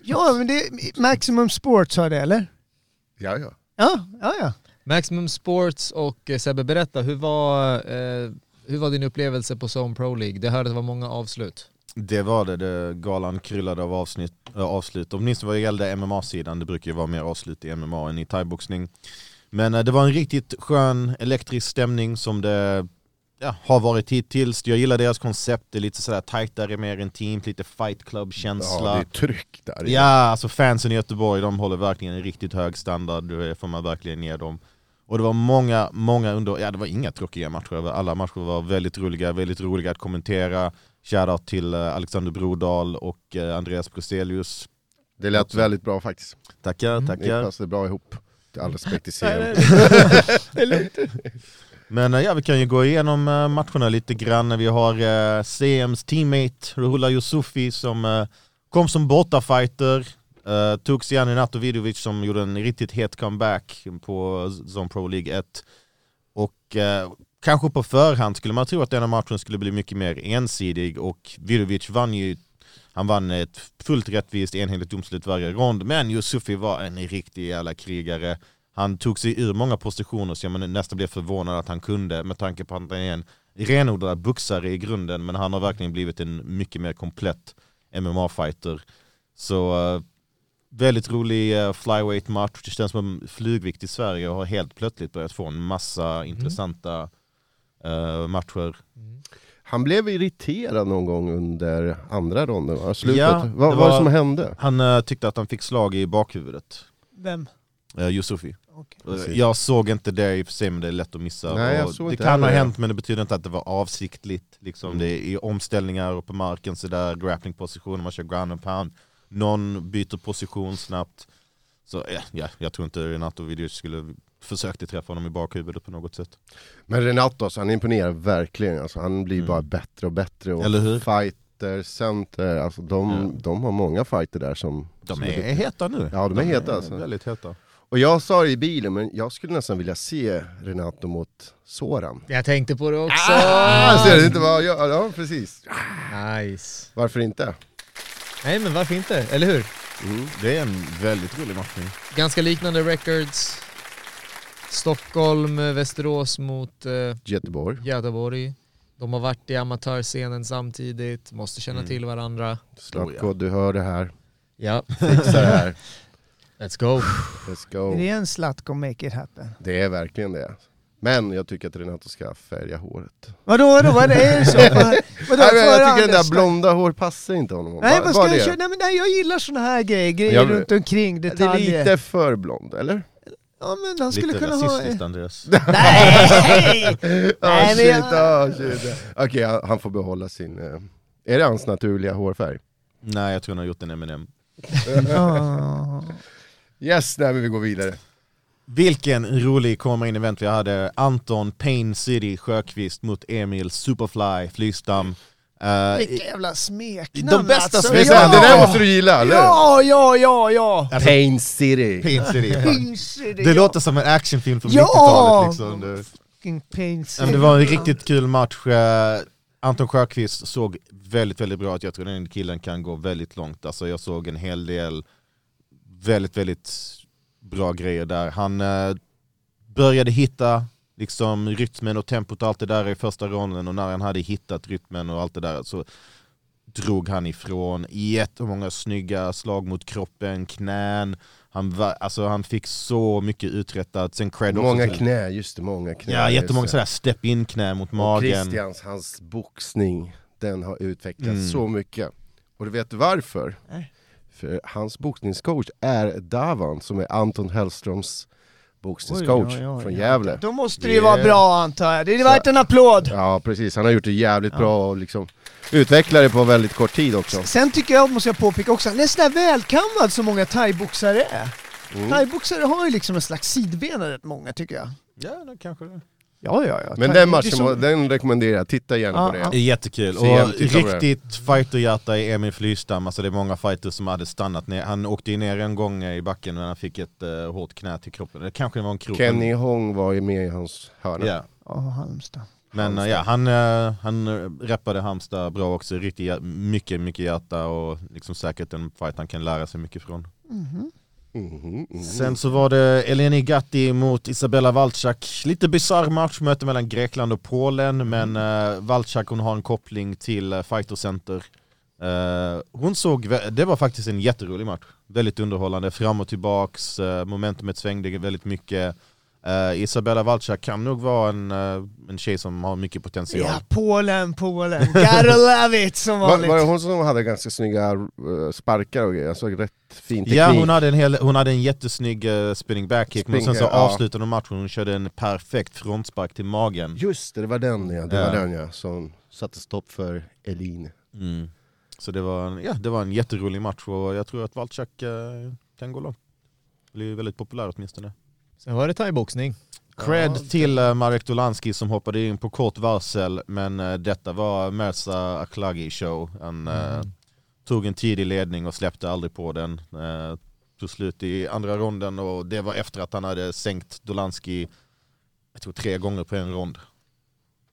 Ja, men det är Maximum Sports har det eller? Ja, ja. Ja, ja, ja. Maximum Sports och eh, Sebbe, berätta, hur var, eh, hur var din upplevelse på Zone Pro League? Det hörde att det var många avslut. Det var det, det galan kryllade av avsnitt, äh, avslut. Åtminstone vad det gällde MMA-sidan, det brukar ju vara mer avslut i MMA än i thaiboxning. Men eh, det var en riktigt skön elektrisk stämning som det ja, har varit hittills. Jag gillar deras koncept, det är lite sådär tajtare, mer intimt, lite fight club-känsla. Ja, det är tryck där. Ja, alltså fansen i Göteborg de håller verkligen en riktigt hög standard, det får man verkligen ge dem. Och det var många, många under, ja det var inga tråkiga matcher, alla matcher var väldigt roliga, väldigt roliga att kommentera. Shoutout till eh, Alexander Brodal och eh, Andreas Bruselius. Det lät väldigt bra faktiskt. Tackar, Ni tackar. passade bra ihop. All respekt till serien. Men eh, ja, vi kan ju gå igenom eh, matcherna lite grann. Vi har eh, CMs teammate Ruhula Yusufi som eh, kom som bortafighter. Uh, tog sig an Renato Vidovic som gjorde en riktigt het comeback på Zone Pro League 1. Och eh, kanske på förhand skulle man tro att denna matchen skulle bli mycket mer ensidig och Vidovic vann ju han vann ett fullt rättvist enhetligt domslut varje rond, men Yusufi var en riktig jävla krigare. Han tog sig ur många positioner så jag nästan blev förvånad att han kunde med tanke på att han är en renodlad boxare i grunden men han har verkligen blivit en mycket mer komplett MMA-fighter. Så eh, väldigt rolig uh, flyweight match, det känns som en flugvikt i Sverige och har helt plötsligt börjat få en massa intressanta eh, matcher. Han blev irriterad någon gång under andra ronden va? Slutet. Ja, Vad det vad var var- det som hände? Han eh, tyckte att han fick slag i bakhuvudet, Vem? uh, Yusufi. Okej. Precis. Jag såg inte det i och för sig men det är lätt att missa. Nej, det kan ha hänt men det betyder inte att det var avsiktligt. Liksom Mm. Det är i omställningar och på marken sådär, grapplingpositioner, man kör ground and pound. Någon byter position snabbt. Så ja, ja, jag tror inte Renato Vidic skulle försökte träffa honom i bakhuvudet på något sätt. Men Renato, alltså, han imponerar verkligen. Alltså, han blir Mm. bara bättre och bättre. Och Eller hur? Fighter, center, alltså, de, Ja. de har många fighter där som... De som är duktiga. heta nu. Ja, de är heta, alltså. Väldigt heta. Och jag sa det i bilen, men jag skulle nästan vilja se Renato mot Soran. Jag tänkte på det också. Ah, ser du inte vad jag... Ja, precis. Nice. Varför inte? Nej men varför inte, eller hur? Mm. Det är en väldigt rolig matchning. Ganska liknande records. Stockholm, eh, Västerås mot eh, Göteborg. Göteborg. De har varit i amatörscenen samtidigt, måste känna Mm. till varandra. Slatko, du hör det här. Ja, Fixa det här. *laughs* let's go. Let's go. Är det en Zlatko make it happen? Det är verkligen det. Men jag tycker att Renato ska färga håret. Vadå, vadå, vad är det *laughs* så? Vad- Vadå, Nej, jag tycker den där blonda hår passar inte honom. Nej, vad ska jag köra? Nej, men nej, jag gillar såna här grejer, grejer Jag- runt omkring, Det är detaljer. lite för blond, eller? Ja men han skulle Lite kunna ha... rasistiskt Andreas. *laughs* Nej! *laughs* Nej, men shit, jag- oh, shit. Okej, han- han får behålla sin... eh, Är det hans naturliga hårfärg? Nej jag tror han har gjort en M&M. Ja. *laughs* Yes, nej men vi går vidare. Vilken rolig komma in event vi hade. Anton Pain City Sjöqvist mot Emil Superfly Flystam. Eh, Vilka jävla smeknamn De bästa alltså. Smeknamn. sant, det där måste du gilla, eller Ja, ja, ja, ja! Alltså, Pain City. Pain City. Pinch, Det låter som en actionfilm från Ja! 90-talet liksom. Fucking. Ja, men det var en riktigt kul match. Eh, Anton Sjöqvist såg väldigt, väldigt bra ut. Jag tror den killen kan gå väldigt långt. Alltså, jag såg en hel del väldigt, väldigt bra grejer där. Han eh, började hitta liksom, rytmen och tempot och allt det där i första ronden och när han hade hittat rytmen och allt det där så drog han ifrån jättemånga snygga slag mot kroppen, knän. Han, var, alltså, han fick så mycket uträttat. Sen cred också Många till- knä, just det, många knä. Ja, jättemånga sådär step-in knä mot Och magen. Christians, hans boxning, den har utvecklats Mm. så mycket. Och du vet varför? Nej. För hans boxningscoach är Davan, som är Anton Hellströms boxningscoach från. Gävle. Då måste det ju vara bra antar jag. Det är Så- värt en applåd. Ja precis, han har gjort det jävligt bra och liksom utvecklat det på väldigt kort tid också. Sen tycker jag, måste jag påpeka också, han är sådär välkammad som många thaiboxare är. Mm. Thaiboxare har ju liksom en slags sidben rätt många tycker jag. Ja, det kanske det. Ja, ja, ja. Men den matchen, så- den rekommenderar jag, titta gärna Ja, på det. är jättekul. Igen, Och riktigt fighterhjärta i Emil Flystam. Alltså det är många fighters som hade stannat ner. Han åkte ju ner en gång i backen men han fick ett uh, hårt knä till kroppen. Det kanske var en krok. Kenny Hong var ju med i hans hörna. Ja. Ja, Halmstad. Men eh, ja, han, uh, han uh, reppade Halmstad bra också. Riktigt, mycket, mycket hjärta och liksom säkert en fight han kan lära sig mycket från. Sen så var det Eleni Gatti mot Isabella Walczak. Lite bisarr matchmöte mellan Grekland och Polen men eh, uh, Walczak hon har en koppling till eh, uh, Fighter Center Uh, hon såg, det var faktiskt en jätterolig match. Väldigt underhållande, fram och tillbaks, uh, momentumet svängde väldigt mycket. Eh, Isabella Walczak kan nog vara en, uh, en tjej som har mycket potential. Ja, Polen, Polen. Gotta love it som Var, vanligt. var det hon som hade ganska snygga eh, sparkar och grejer? Alltså rätt fin teknik. Ja, hon hade en, hel, hon hade en jättesnygg uh, spinning backkick, men sen så ja. avslutade hon matchen hon körde en perfekt frontspark till magen. Just det, det var den ja. Det var den ja. Som satte stopp för Elin. Mm. Så det var, en- ja, det var en jätterolig match och jag tror att Walczak eh, kan gå långt. Blir väldigt populär åtminstone. Sen var det thaiboxning. Cred till uh, Marek Dolanski som hoppade in på kort varsel men eh, detta var Merza Aklagi show. Han eh, tog en tidig ledning och släppte aldrig på den. Tog slut i andra ronden och det var efter att han hade sänkt Dolanski jag tror tre gånger på en rond.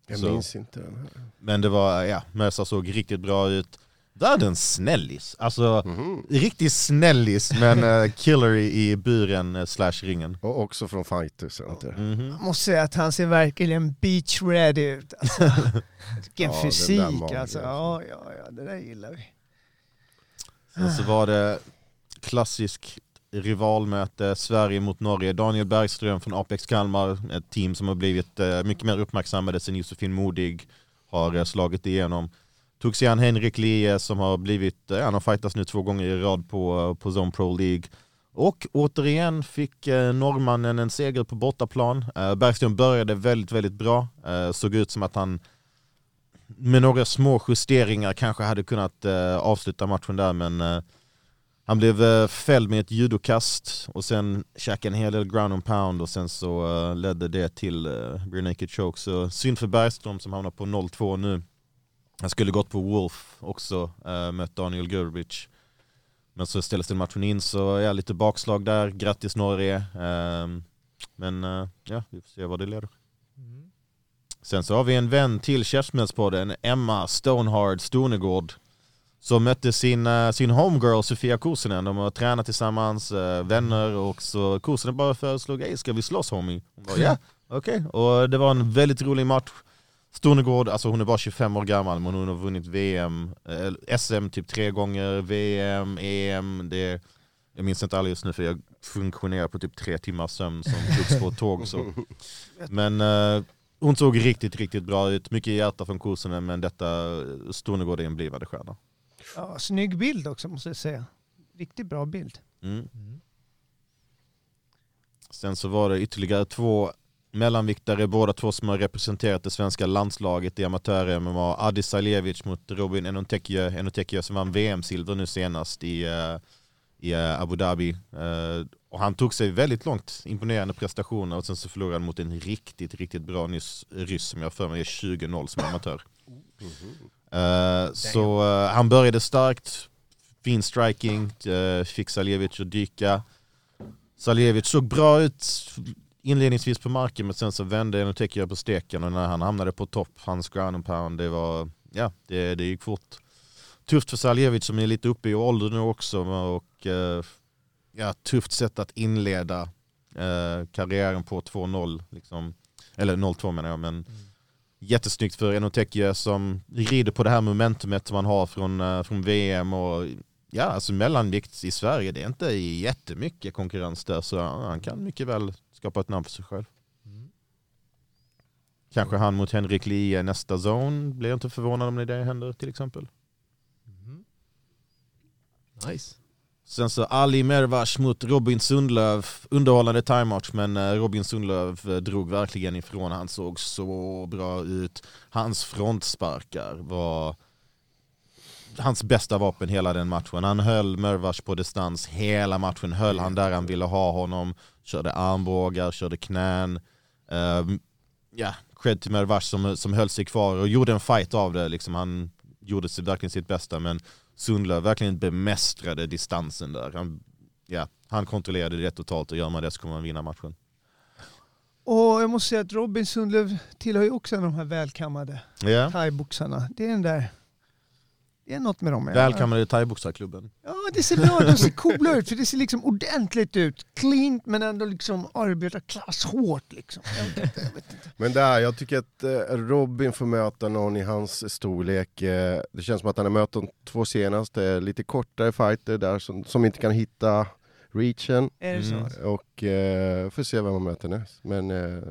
Jag Så. minns inte den här. Men det var, ja, Merza såg riktigt bra ut. Världens snällis. Alltså Mhm. riktigt snällis men uh, killer i, buren uh, slash ringen. Och också från fighters. Mhm. Jag måste säga att han ser verkligen beach ready ut. Alltså. *laughs* Vilken Ja, fysik alltså. Ja, ja, ja, det där gillar vi. Sen så var det klassisk rivalmöte, Sverige mot Norge. Daniel Bergström från Apex Kalmar, ett team som har blivit eh, mycket mer uppmärksammade sen Josefin Modig har eh, slagit igenom. Tog sig an Henrik Lie som har blivit, han har fightats nu två gånger i rad på, på Zone Pro League. Och återigen fick eh, norrmannen en seger på bortaplan. Eh, Bergström började väldigt, väldigt bra. Eh, såg ut som att han med några små justeringar kanske hade kunnat eh, avsluta matchen där men eh, han blev eh, fälld med ett judokast och sen käkade en hel del ground and pound och sen så eh, ledde det till eh, uh, rear naked choke. Så synd för Bergström som hamnar på 0-2 nu. Han skulle gått på Wolf också, uh, mött Daniel Gurbic. Men så ställdes den matchen in så ja, lite bakslag där. Grattis Norge. Ehm, men eh, ja, vi får se vad det leder. Sen så har vi en vän till Käftsmällspodden, Emma Stonehard Stonegård. Som mötte sin, eh, sin homegirl Sofia Kuusinen. De har tränat tillsammans, eh, vänner och så Kuusinen bara föreslog ska vi slåss homie? Hon bara ja, okej. Och det var en väldigt rolig match. Stonegård, alltså hon är bara 25 år gammal men hon har vunnit VM, eh, SM typ tre gånger, VM, EM. Det, jag minns inte alla just nu för jag funktionerar på typ tre timmars sömn som vuxen på ett tåg. Så. Men eh, hon såg riktigt, riktigt bra ut. Mycket hjärta från Kuusinen men detta, eh, Stonegård är en blivande stjärna. Ja, snygg bild också måste jag säga. Riktigt bra bild. Mm. Sen så var det ytterligare två mellanviktare, båda två som har representerat det svenska landslaget i amatör-MMA. Adi Saljevic mot Robin Enotekio, Enotekio som vann VM-silver nu senast i, eh, i eh, Abu Dhabi. Eh, och han tog sig väldigt långt, imponerande prestationer och sen så förlorade han mot en riktigt, riktigt bra nyss, ryss som jag har för mig är 20-0 som amatör. Så han började starkt, fin striking, fick Saljevic att dyka. Saljevic såg bra ut inledningsvis på marken men sen så vände Enotekio på steken och när han hamnade på topp, hans ground and pound, det var, ja, det, det gick fort. Tufft för Saljevic som är lite uppe i ålder nu också och eh, ja, tufft sätt att inleda eh, karriären på 2-0. Liksom. Eller 0-2 menar jag, men jättesnyggt för Enotekio som rider på det här momentumet som man har från, eh, från VM och ja, alltså mellanvikt i Sverige, det är inte jättemycket konkurrens där så han kan mycket väl skapa ett namn för sig själv. Kanske han mot Henrik Lie nästa zone, blir jag inte förvånad om det händer till exempel. Nice. Sen så Ali Mervas mot Robin Sundlöv, underhållande timematch men eh, Robin Sundlöv eh, drog verkligen ifrån, han såg så bra ut. Hans frontsparkar var hans bästa vapen hela den matchen. Han höll Mervas på distans hela matchen, höll han där han ville ha honom, körde armbågar, körde knän. Ehm, ja, cred till Mervas som, som höll sig kvar och gjorde en fight av det. Liksom, han gjorde sig verkligen sitt bästa men Sundlöv verkligen bemästrade distansen där. Han, ja, han kontrollerade det totalt och gör man det så kommer man vinna matchen. Och jag måste säga att Robin Sundlöv tillhör ju också en av de här välkammade Ja. thaiboxarna. Det är den där... Det är något med dem. Välkommen i thaiboxarklubben. Ja, det ser bra De ser coola ut, för det ser liksom ordentligt ut. Clean, men ändå liksom arbetarklass hårt liksom. Jag vet inte, jag vet inte. Men där, jag tycker att eh, Robin får möta någon i hans storlek. Eh, det känns som att han har mött de två senaste lite kortare fighter där som, som inte kan hitta reachen. Är det så? Mm. Och eh, får se vem han möter näst. Men eh,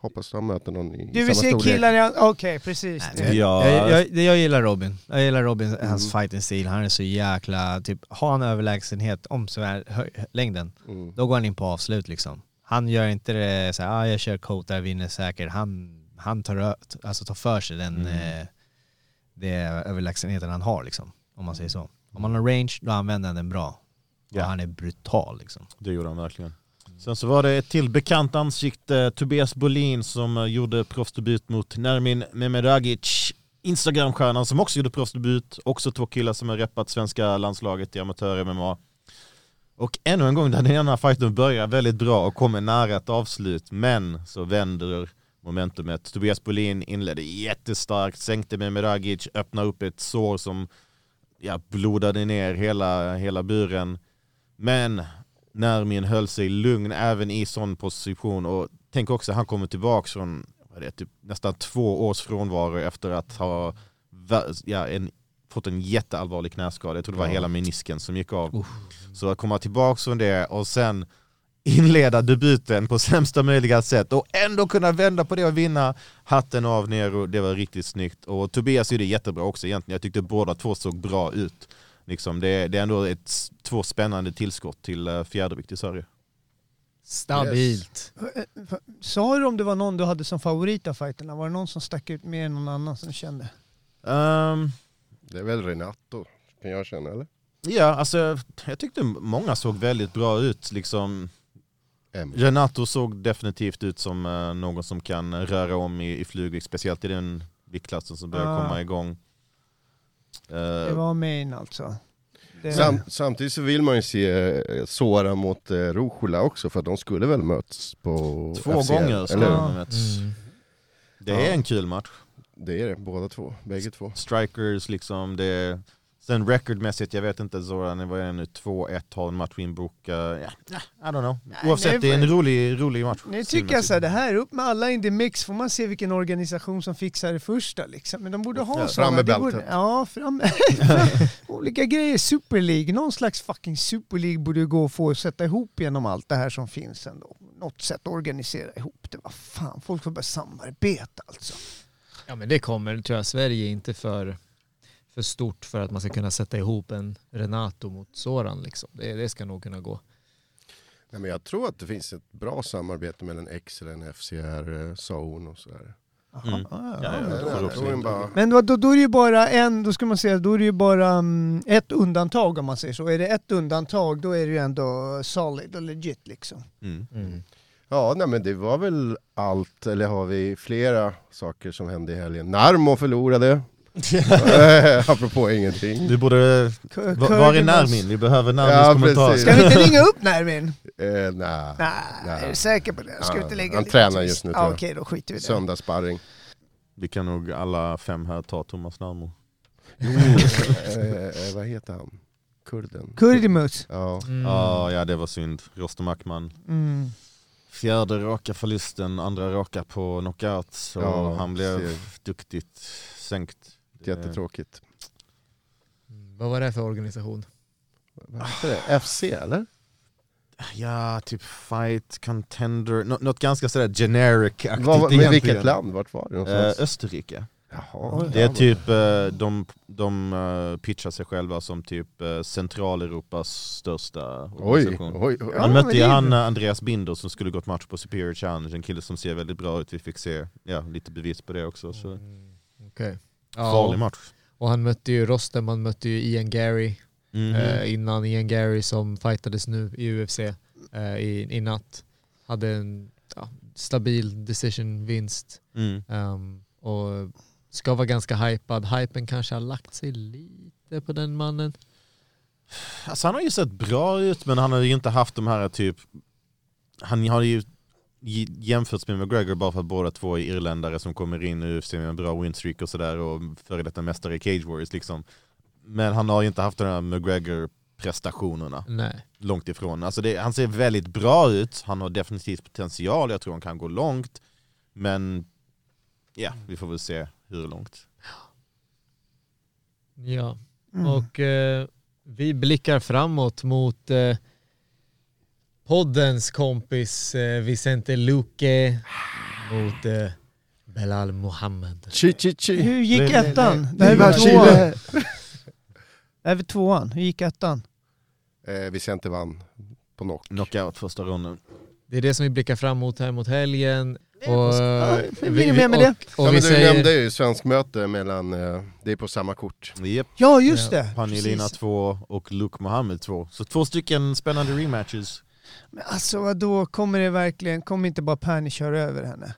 hoppas han möter någon i Du vill samma se storlek. killar i... Okej, precis. Nej, Ja. Jag, jag, det- jag gillar Robin. Jag gillar Robin, hans Mm. fighting stil. Han är så jäkla, typ, har han överlägsenhet om så här hö- längden, Mm. då går han in på avslut liksom. Han gör inte det så här, ah, jag kör coat där, vinner säkert. Han, han tar, alltså tar för sig den Mm. eh, det överlägsenheten han har liksom. Om man säger så. Om han har range, då använder han den bra. Ja. Och han är brutal liksom. Det gjorde han verkligen. Sen så var det ett till bekant ansikte, Tobias Bolin som eh, gjorde proffsdebut mot Nermin Mehmedhagic. Instagramstjärnan som också gjorde proffsdebut. Också två killar som har reppat svenska landslaget i amatör-MMA. Och ännu en gång där den ena fighten börjar väldigt bra och kommer nära ett avslut. Men så vänder momentumet. Tobias Bolin inledde jättestarkt, sänkte Mehmedhagic, öppnade upp ett sår som ja, blodade ner hela, hela buren. Men Nermin höll sig lugn även i sån position och tänk också han kommer tillbaka från det, typ, nästan två års frånvaro efter att ha ja, en, fått en jätteallvarlig knäskada. Jag tror det var Ja. hela menisken som gick av. Så att komma tillbaka från det och sen inleda debuten på sämsta möjliga sätt och ändå kunna vända på det och vinna. Hatten av Nero, det var riktigt snyggt. Och Tobias gjorde jättebra också egentligen. Jag tyckte båda två såg bra ut. Liksom det, det är ändå ett, två spännande tillskott till uh, fjärdevikt i Sverige. Stabilt. Sa du om det var någon du hade som favorit av fighterna? Var det någon som stack ut mer än någon annan som kände? Ehm, Det är väl Renato, kan jag känna eller? ja, alltså jag tyckte många såg väldigt bra ut. Liksom, M. Renato såg definitivt ut som eh, någon som kan röra om i, i flugvikt, speciellt i den viktklassen som börjar Ah. komma igång. Eh, Det var main alltså. Det, Sam, samtidigt så vill man ju se eh, Sora mot eh, Rojula också för att de skulle väl möts på Två FCL, gånger hur? de ha mötts. Mm. Det är Ja. en kul match. Det är det, båda två, bägge två. Strikers liksom, det är... Sen recordmässigt, jag vet inte Zoran, vad är det nu? 2-1 har en match inbokad. Ja, I don't know. Nej, Oavsett, nej, det är en rolig, rolig match. Nu tycker jag så här, det här, upp med alla in the mix, får man se vilken organisation som fixar det första liksom. Men de borde ha Ja, sådana. fram med bältet. Ja, fram *laughs* Olika grejer, Super League, någon slags fucking Super League borde ju gå att få sätta ihop genom allt det här som finns ändå. Något sätt att organisera ihop det. Vad fan, folk får börja samarbeta alltså. Ja men det kommer, tror jag. Sverige är inte för, för stort för att man ska kunna sätta ihop en Renato mot Soran liksom. Det, det ska nog kunna gå. Nej, men jag tror att det finns ett bra samarbete mellan XLN, FCR, eh, Zone och sådär. Mm. Ja, ja, ja. bara... Men då, då är det ju bara en, då ska man säga, då är det ju bara mm, ett undantag om man säger så. Är det ett undantag då är det ju ändå solid och legit liksom. Mm. Ja, nej, men det var väl allt, eller har vi flera saker som hände i helgen? Narmo förlorade. Eh, *laughs* Apropå ingenting. Du borde... K- Var är Nermin? Vi behöver Nermins Ja, kommentar. precis. Ska vi inte ringa upp Nermin? *laughs* Eh, nej, Nej, Nej. är du säker på det? Ska vi Ja, inte lägga han lite tränar just nu, jag. Okej, då skiter vi i det. söndagssparring. Vi kan nog alla fem här ta Thomas Närmo. Jo, eh, eh, vad heter han? Kurden? Kurdimus. Ja. Mm. Ah, ja, det var synd. Rostam Akman. Mm. Fjärde raka förlusten, andra raka på knockout. Så Ja, han blev ser. duktigt sänkt. Det- Jättetråkigt. Mm. Vad var det för organisation? Det? FC eller? Ja, typ fight, contender, Nå- något ganska sådär generic-aktigt med egentligen. vilket land? Vart var det Eh? Österrike. Jaha. Det är typ, eh, de, de eh, pitchar sig själva som typ eh, Centraleuropas största Oj, organisation. oj, oj. Han men mötte ju han Andreas Binder som skulle gått match på Superior Challenge, en kille som ser väldigt bra ut. Vi fick se ja, lite bevis på det också. Så. Mm. Okej. Farlig Ja, match. och han mötte ju Rostem, han mötte ju Ian Gary Mhm. eh, innan Ian Gary som fightades nu i UFC eh, i, i natt. Hade en ja, stabil decision-vinst Mm. Ehm, och ska vara ganska hypad. Hypen kanske har lagt sig lite på den mannen. Alltså han har ju sett bra ut men han har ju inte haft de här typ Han har ju jämförts med McGregor bara för att båda två är irländare som kommer in i UFC med en bra winstreak och sådär och före detta mästare i Cage Warriors liksom Men han har ju inte haft de här McGregor-prestationerna. Nej. Långt ifrån. Alltså det, han ser väldigt bra ut, han har definitivt potential, jag tror han kan gå långt. Men ja, vi får väl se hur långt. Ja, Mm. och eh, vi blickar framåt mot eh, poddens kompis eh, Vicente Luque mot eh, Belal Mohammed. Chi, chi, chi. Hur gick ettan? Det här är väl tvåan? Chile. Det här är väl tvåan? Hur gick ettan? Eh, Vicente vann på knock. Knockout första ronden. Det är det som vi blickar fram mot här mot helgen. Och, Ja, eh, blir med med det. och, och ja, vi men du säger, nämnde ju svensk möte mellan, eh, det är på samma kort. Yep. Ja, just Ja. det. Panilina Precis. 2 och Luke Mohammed 2. Så två stycken spännande rematches. Men alltså vadå, kommer det verkligen, kommer inte bara Perny köra över henne?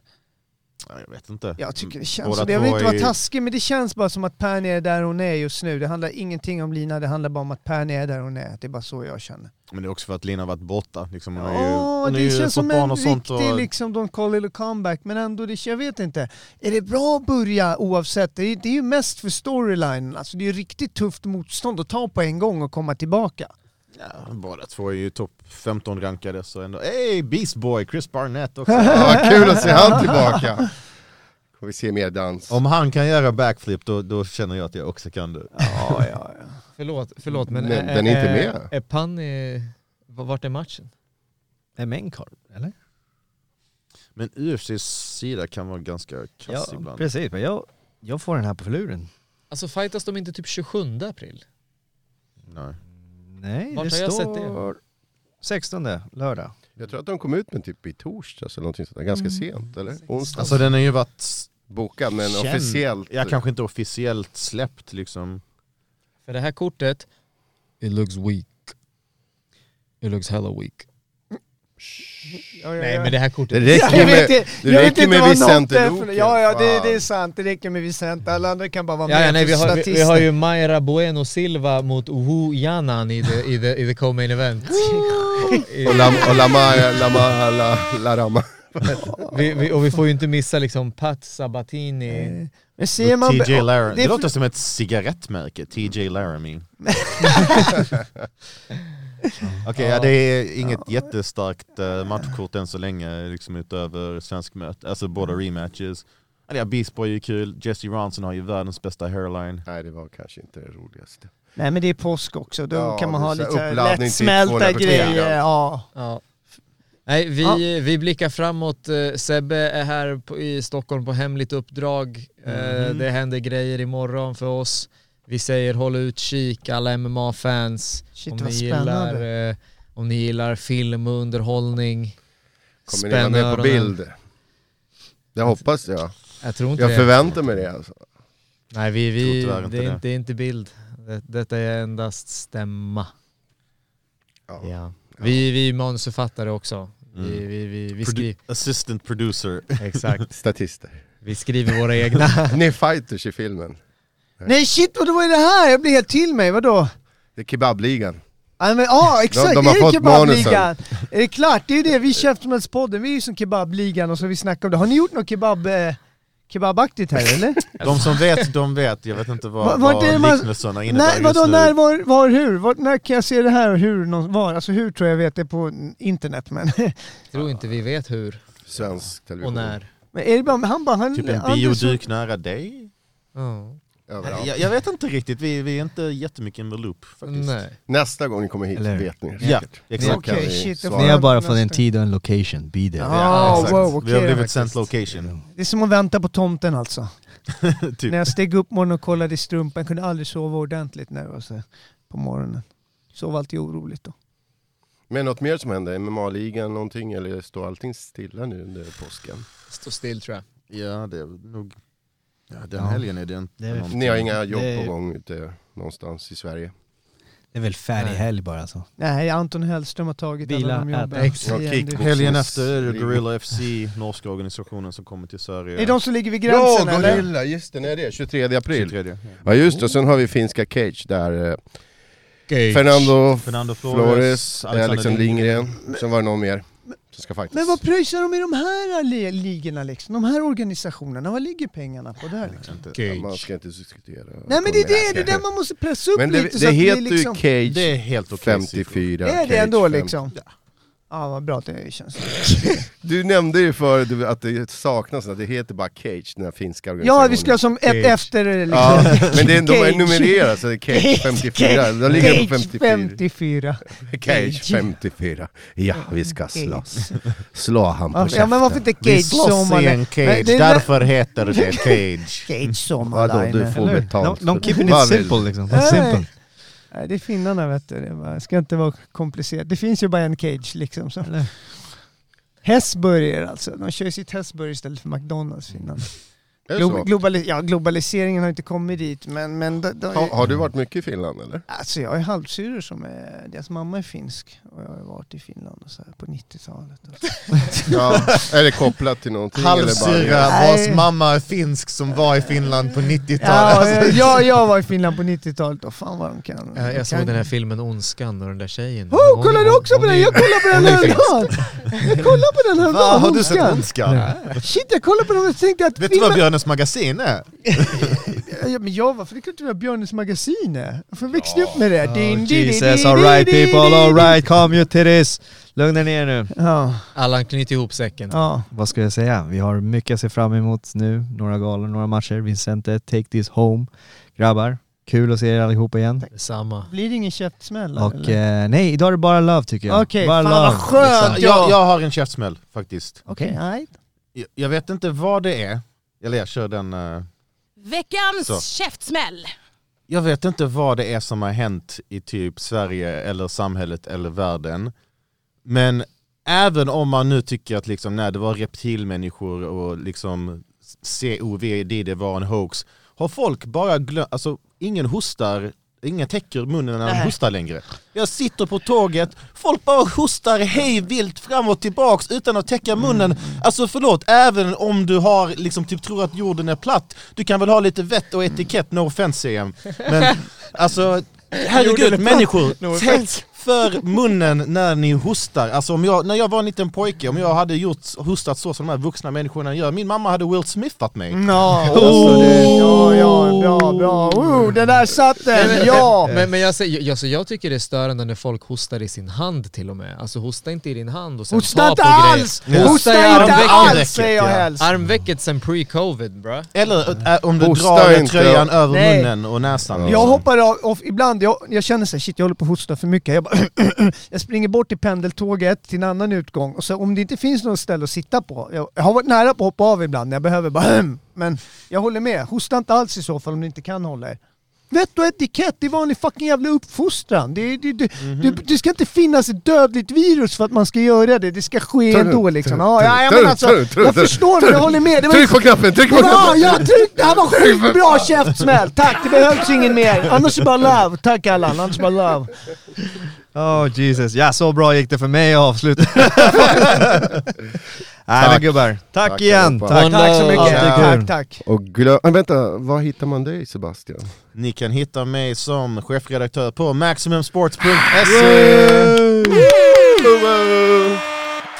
Ja, Jag vet inte. Jag tycker det känns Båda så. Jag vill inte vara är- taskig men det känns bara som att Perny är där hon är just nu. Det handlar ingenting om Lina, det handlar bara om att Perny är där hon är. Det är bara så jag känner. Men det är också för att Lina har varit borta. Liksom, hon har ju, Ja, hon det ju känns som en riktig Och, liksom it a comeback men ändå, det, jag vet inte. Är det bra att börja oavsett? Det är, det är ju mest för storylinen. Alltså det är ju riktigt tufft motstånd att ta på en gång och komma tillbaka. Ja, båda två är ju topp 15 rankade. Så ändå, hey Beast Boy, Chris Barnett också. *laughs* Ja, kul att se han tillbaka. Får vi se mer dans. Om han kan göra backflip då, då känner jag att jag också kan det. Ja, ja, ja. *laughs* förlåt, förlåt men, Men den är inte med. Är, är Panny, vart är matchen? Är main card, eller? Men UFCs sida kan vara ganska kass Ja, ibland. precis. Men jag, jag får den här på förluren. Alltså fightas de inte typ 27 april? Nej. Nej, Vart det har jag sett det? står 16 lördag. Jag tror att de kom ut med typ i torsdags eller någonting sånt där, ganska sent eller? Onsdag. Alltså den har ju varit Bokad men känd. officiellt. Ja, kanske inte officiellt släppt liksom. För det här kortet, it looks weak. It looks hella weak. Nej men det här kortet, Det räcker med, inte- det räcker inte med Vicente Luque. Ja, ja det, det är sant. Det räcker med Vicente. Alla andra kan bara vara Ja, med ja, nej, vi, har, vi, vi har ju Mayra Bueno Silva mot Wu Yanan i the, i the, i the co-main event. *laughs* Och Lam, och Lama, La, La Rama. vi, vi, och vi får ju inte missa liksom Pat Sabatini. Men ser man... TJ Laramie. det Det, låter som ett cigarettmärke, TJ Laramie. *laughs* *laughs* Okej, ja, det är inget jättestarkt uh, matchkort än så länge, liksom utöver svensk möte. Alltså båda rematches. Ja, ja, Beast Boy är ju kul, Jesse Ronson har ju världens bästa hairline. Nej det var kanske inte det roligaste. Nej men det är påsk också, då Ja, kan man ha lite lättsmälta 240. grejer. Ja. Ja. Nej, vi, Ja. vi blickar framåt. Eh, Sebbe är här på, i Stockholm på hemligt uppdrag. Eh, Mhm. Det händer grejer imorgon för oss. Vi säger håll utkik alla MMA-fans. Shit om, vad ni spännande. gillar, eh, om ni gillar film och underhållning. Kommer ni vara med på bild? Det hoppas jag. Jag tror inte Jag det. förväntar mig det alltså. Nej, vi, vi, det, är inte, det är inte bild. Det, detta är endast stämma. Ja. Ja. Vi, vi är manusförfattare också. Vi, Mm. vi, vi, vi, Produ- skri, assistant producer. exakt. *laughs* Statister. vi skriver våra egna. *laughs* Ni är fighters i filmen. Nej shit, vad är det här? Jag blir helt till mig, vadå? Det är kebabligan. Ja men, ah, exakt, De- de har är det fått kebabligan? Är det klart? Det är ju det, vi Käftsmällspodden, vi är ju som kebabligan och så vi snackar om det. Har ni gjort något kebab, eh, kebabaktigt här eller? *laughs* De som vet, de vet. Jag vet inte Va- vad, vart vad man- liknelserna innebär Nej, just vadå, nu. när, var, var, hur? Var, när kan jag se det här och hur? Någon, var? Alltså hur tror jag vet det på internet men... tror inte vi vet hur Svensk television. och när. men är det bara, han bara... Han, Typ en bioduk nära dig? Ja. Överallt. Jag, jag vet inte riktigt, vi, vi är inte jättemycket the loop faktiskt. Nej. Nästa gång ni kommer hit Eller- vet ni Ja, exakt. Vi shit, jag svara. får- Ni har bara fått en tid och en location, be there. Ja, exakt. wow, vi okej har blivit sent location. Det är som att vänta på tomten alltså. *laughs* typ. När jag steg upp morgonen och kollade i strumpan, kunde aldrig sova ordentligt när det var så på morgonen. Sov alltid oroligt då. Men något mer som händer? MMA-ligan någonting eller står allting stilla nu under påsken? Stå still tror jag. Ja, det är nog... Ja, den Ja. helgen är det inte Det är-. Ni har inga jobb Det- på gång ute någonstans i Sverige? Det är väl färdig Nej. helg bara alltså. Nej, Anton Hellström har tagit Vila, alla de jobben. Ja. Helgen efter är det. Gorilla FC, norska organisationen som kommer till Sverige. Är det de som ligger vid Ja, gränsen eller? Gorilla! Just det, när är det? 23 april? 23. Ja just det, och sen har vi finska Cage där eh, Gage. Fernando Fernando Flores, Flores, Alexander Lindgren, sen var det någon mer. Som ska fightas. Men vad pröjsar de i de här li- ligorna liksom? De här organisationerna, vad ligger pengarna på där liksom? Ja, man ska inte diskutera. Nej men det är det, det är där man måste pressa upp Men det, lite så det att heter det liksom... ju Cage Det är helt siffror. 54. Är det ändå 50. liksom? Ja, vad bra att det känns. *laughs* Du nämnde ju förut att det saknas, att det heter bara Cage, den här finska Ja, organisationen. vi ska som ett efter liksom. Ja, men det är, de är numrerade, så det är Cage 54. De ligger på Cage 54. 54. Cage 54. Ja, vi ska slåss. Slå han på Ja, käften. ja men varför inte Vi Cage slåss i en cage, därför heter det *laughs* cage. Cage Vadå, du får betalt. De, de för- keeping it simple liksom. Simple. Nej, det är finnarna vet du. Det ska inte vara komplicerat. Det finns ju bara en Cage liksom. Så. Eller? Hästburgare alltså. De kör ju sitt hästburgare istället för McDonalds Finland. Glo så? globali ja, globaliseringen har inte kommit dit men, men de, de, Har, har du varit mycket i Finland eller? Alltså jag har halvsyrror som är, deras mamma är finsk och jag har varit i Finland och så här, på 90-talet. Alltså. Ja, är det kopplat till någonting? Halvsyrra vars mamma är finsk som var i Finland på 90-talet. Ja, jag, jag, jag var i Finland på 90-talet och fan vad de kan. Jag, jag såg kan. den här filmen Ondskan och den där tjejen. Oh, Hon- kollar du också på den? Jag kollar på den häromdagen! *laughs* Jag kollar på den Va, häromdagen, har du sett Ondskan. Shit, jag kollade på den och tänkte att Vet du vad Björnes magasin är? *laughs* Ja, men jag, varför det kan inte vara Björnes magasin är? Varför växte upp med det? Oh, Din, din, Jesus, alright people, alright, calm your titties. Lugna ner nu. Ja, Allan knyter ihop säcken. ja. Vad ska jag säga? Vi har mycket att se fram emot nu. Några galor, några matcher. Vincente, take this home. Grabbar, kul att se er allihopa igen. Samma. Blir det ingen käftsmäll? Och eller? eh, nej, idag är det bara love tycker jag. Okej, bara fan vad skönt! Jag, jag, jag har en käftsmäll faktiskt. Okej, nej. Jag, jag vet inte vad det är, eller jag kör den... eh, Veckans Så. käftsmäll. Jag vet inte vad det är som har hänt i typ Sverige eller samhället eller världen. Men även om man nu tycker att liksom, nej, det var reptilmänniskor och liksom COVID det var en hoax. Har folk bara glömt, alltså ingen hostar, ingen täcker munnen när de hostar längre. Jag sitter på tåget, folk bara hostar hej vilt fram och tillbaks utan att täcka munnen. Alltså förlåt, även om du har liksom typ tror att jorden är platt, du kan väl ha lite vett och etikett, no offense jag. Men *laughs* alltså, herregud människor, täck för munnen när ni hostar. Alltså om jag, när jag var en liten pojke, om jag hade gjort, hostat så som de här vuxna människorna gör, min mamma hade Will Smithat mig. Ja, alltså det, ja, ja, bra, bra. Oh, det där satt den, ja! Men, men jag, säger, jag, så jag tycker det är störande när folk hostar i sin hand till och med. Alltså hosta inte i din hand och sen Hosta ta inte på grejer. alls! Ja. Hosta i inte armvecket. alls säger jag Ja. helst! Armvecket sen pre-covid bra. Eller äh, om du Hosta drar inte. tröjan över Nej. munnen och näsan. Ja. Jag hoppar av, och ibland, jag, jag känner här, shit jag håller på att hosta för mycket. *clears throat* Jag, springer bort till pendeltåget till en annan utgång och så om det inte finns något ställe att sitta på, jag, jag har varit nära på att hoppa av ibland när jag behöver bara *clears throat* men jag håller med. Hosta inte alls i så fall om du inte kan hålla er. Vett och etikett, det är vanlig fucking jävla uppfostran. Det, det, det, det, det ska inte finnas ett dödligt virus för att man ska göra det, det ska ske ändå liksom. Ja, ja, ja, men alltså, jag förstår men jag håller med. Det var Tryck på knappen, tryck på Ja, knappen! jag tryckte! Det här var skitbra käftsmäll! Tack, det behövs ingen mer. Annars är bara love. Tack Allan, annars är bara love. Oh Jesus, ja så bra gick det för mig att avsluta. *laughs* Nej men gubbar, tack, Tack igen! allihopa. Tack, Tack så mycket. Alltid kul. Tack, tack. Och glöm, äh, vänta, var hittar man dig Sebastian? Ni kan hitta mig som chefredaktör på maximumsports.se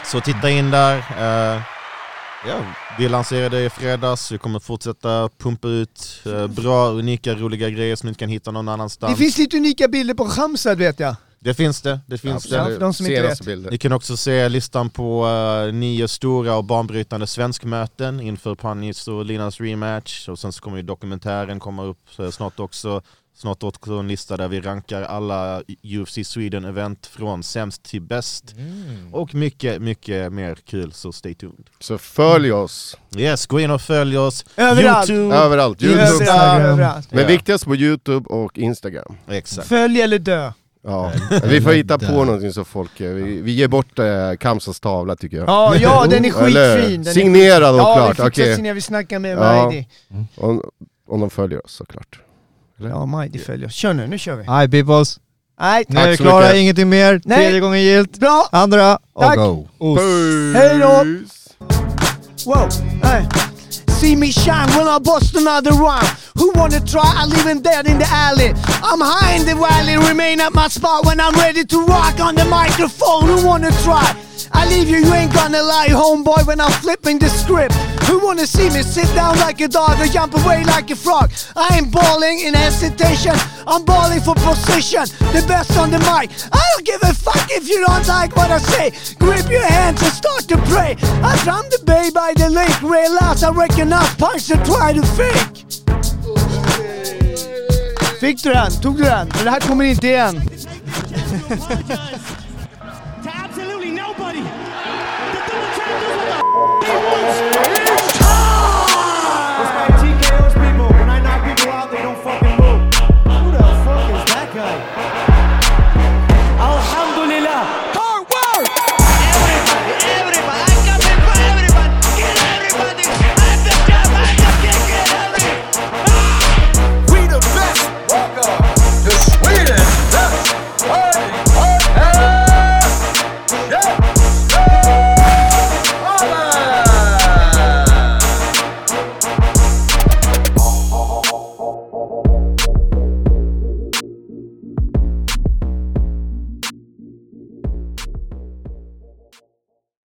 Så titta in där. Eh, ja, vi lanserade i fredags, vi kommer fortsätta pumpa ut eh, bra, unika, roliga grejer som ni inte kan hitta någon annanstans. Det finns lite unika bilder på Khamsad vet jag. Det finns det. det, finns Ja, det. för de som inte vet. bilder. Ni kan också se listan på eh, nio stora och banbrytande svenskmöten inför Panis och Linas rematch. Och sen så kommer ju dokumentären komma upp snart också. Snart också en lista där vi rankar alla UFC Sweden-event från sämst till bäst. Och mycket, mycket mer kul, så stay tuned. Så följ oss Yes, gå in och följ oss. Överallt. Youtube. överallt, Youtube. Instagram. överallt. Men viktigast på Youtube och Instagram. Exakt. Följ eller dö. Ja. Vi får hitta på någonting så folk, eh, vi, vi ger bort eh, Kamsas tavla tycker jag. Ja, ja *laughs* den är skitfin. Den är signerad och Ja, klart, vi fixar okej. signerad. Vi snackar med Ja. Majdi. Om, om de följer oss såklart. Ja, Majdi följer oss. Kör nu, nu kör vi. Hi peoples, Nej, nu är vi så klara, mycket. ingenting mer. Nej. Tredje gången gilt. bra! Andra, och Tack. go. Hej då! Whoa, hey. See me shine when I bust another rhyme. Who wanna try? I leave him dead in the alley. I'm high in the valley, remain at my spot when I'm ready to rock on the microphone. Who wanna try? I leave you, you ain't gonna lie, homeboy, when I'm flipping the script. Who wanna see me sit down like a dog or jump away like a frog? I ain't balling in hesitation, I'm balling for position. The best on the mic. I don't give a fuck if you don't like what I say. Grip your hands and start to pray. I from the bay by the lake, realize I recognize punch to try to fake. Fick du den? Tog du den? För det här kommer inte igen. *laughs* to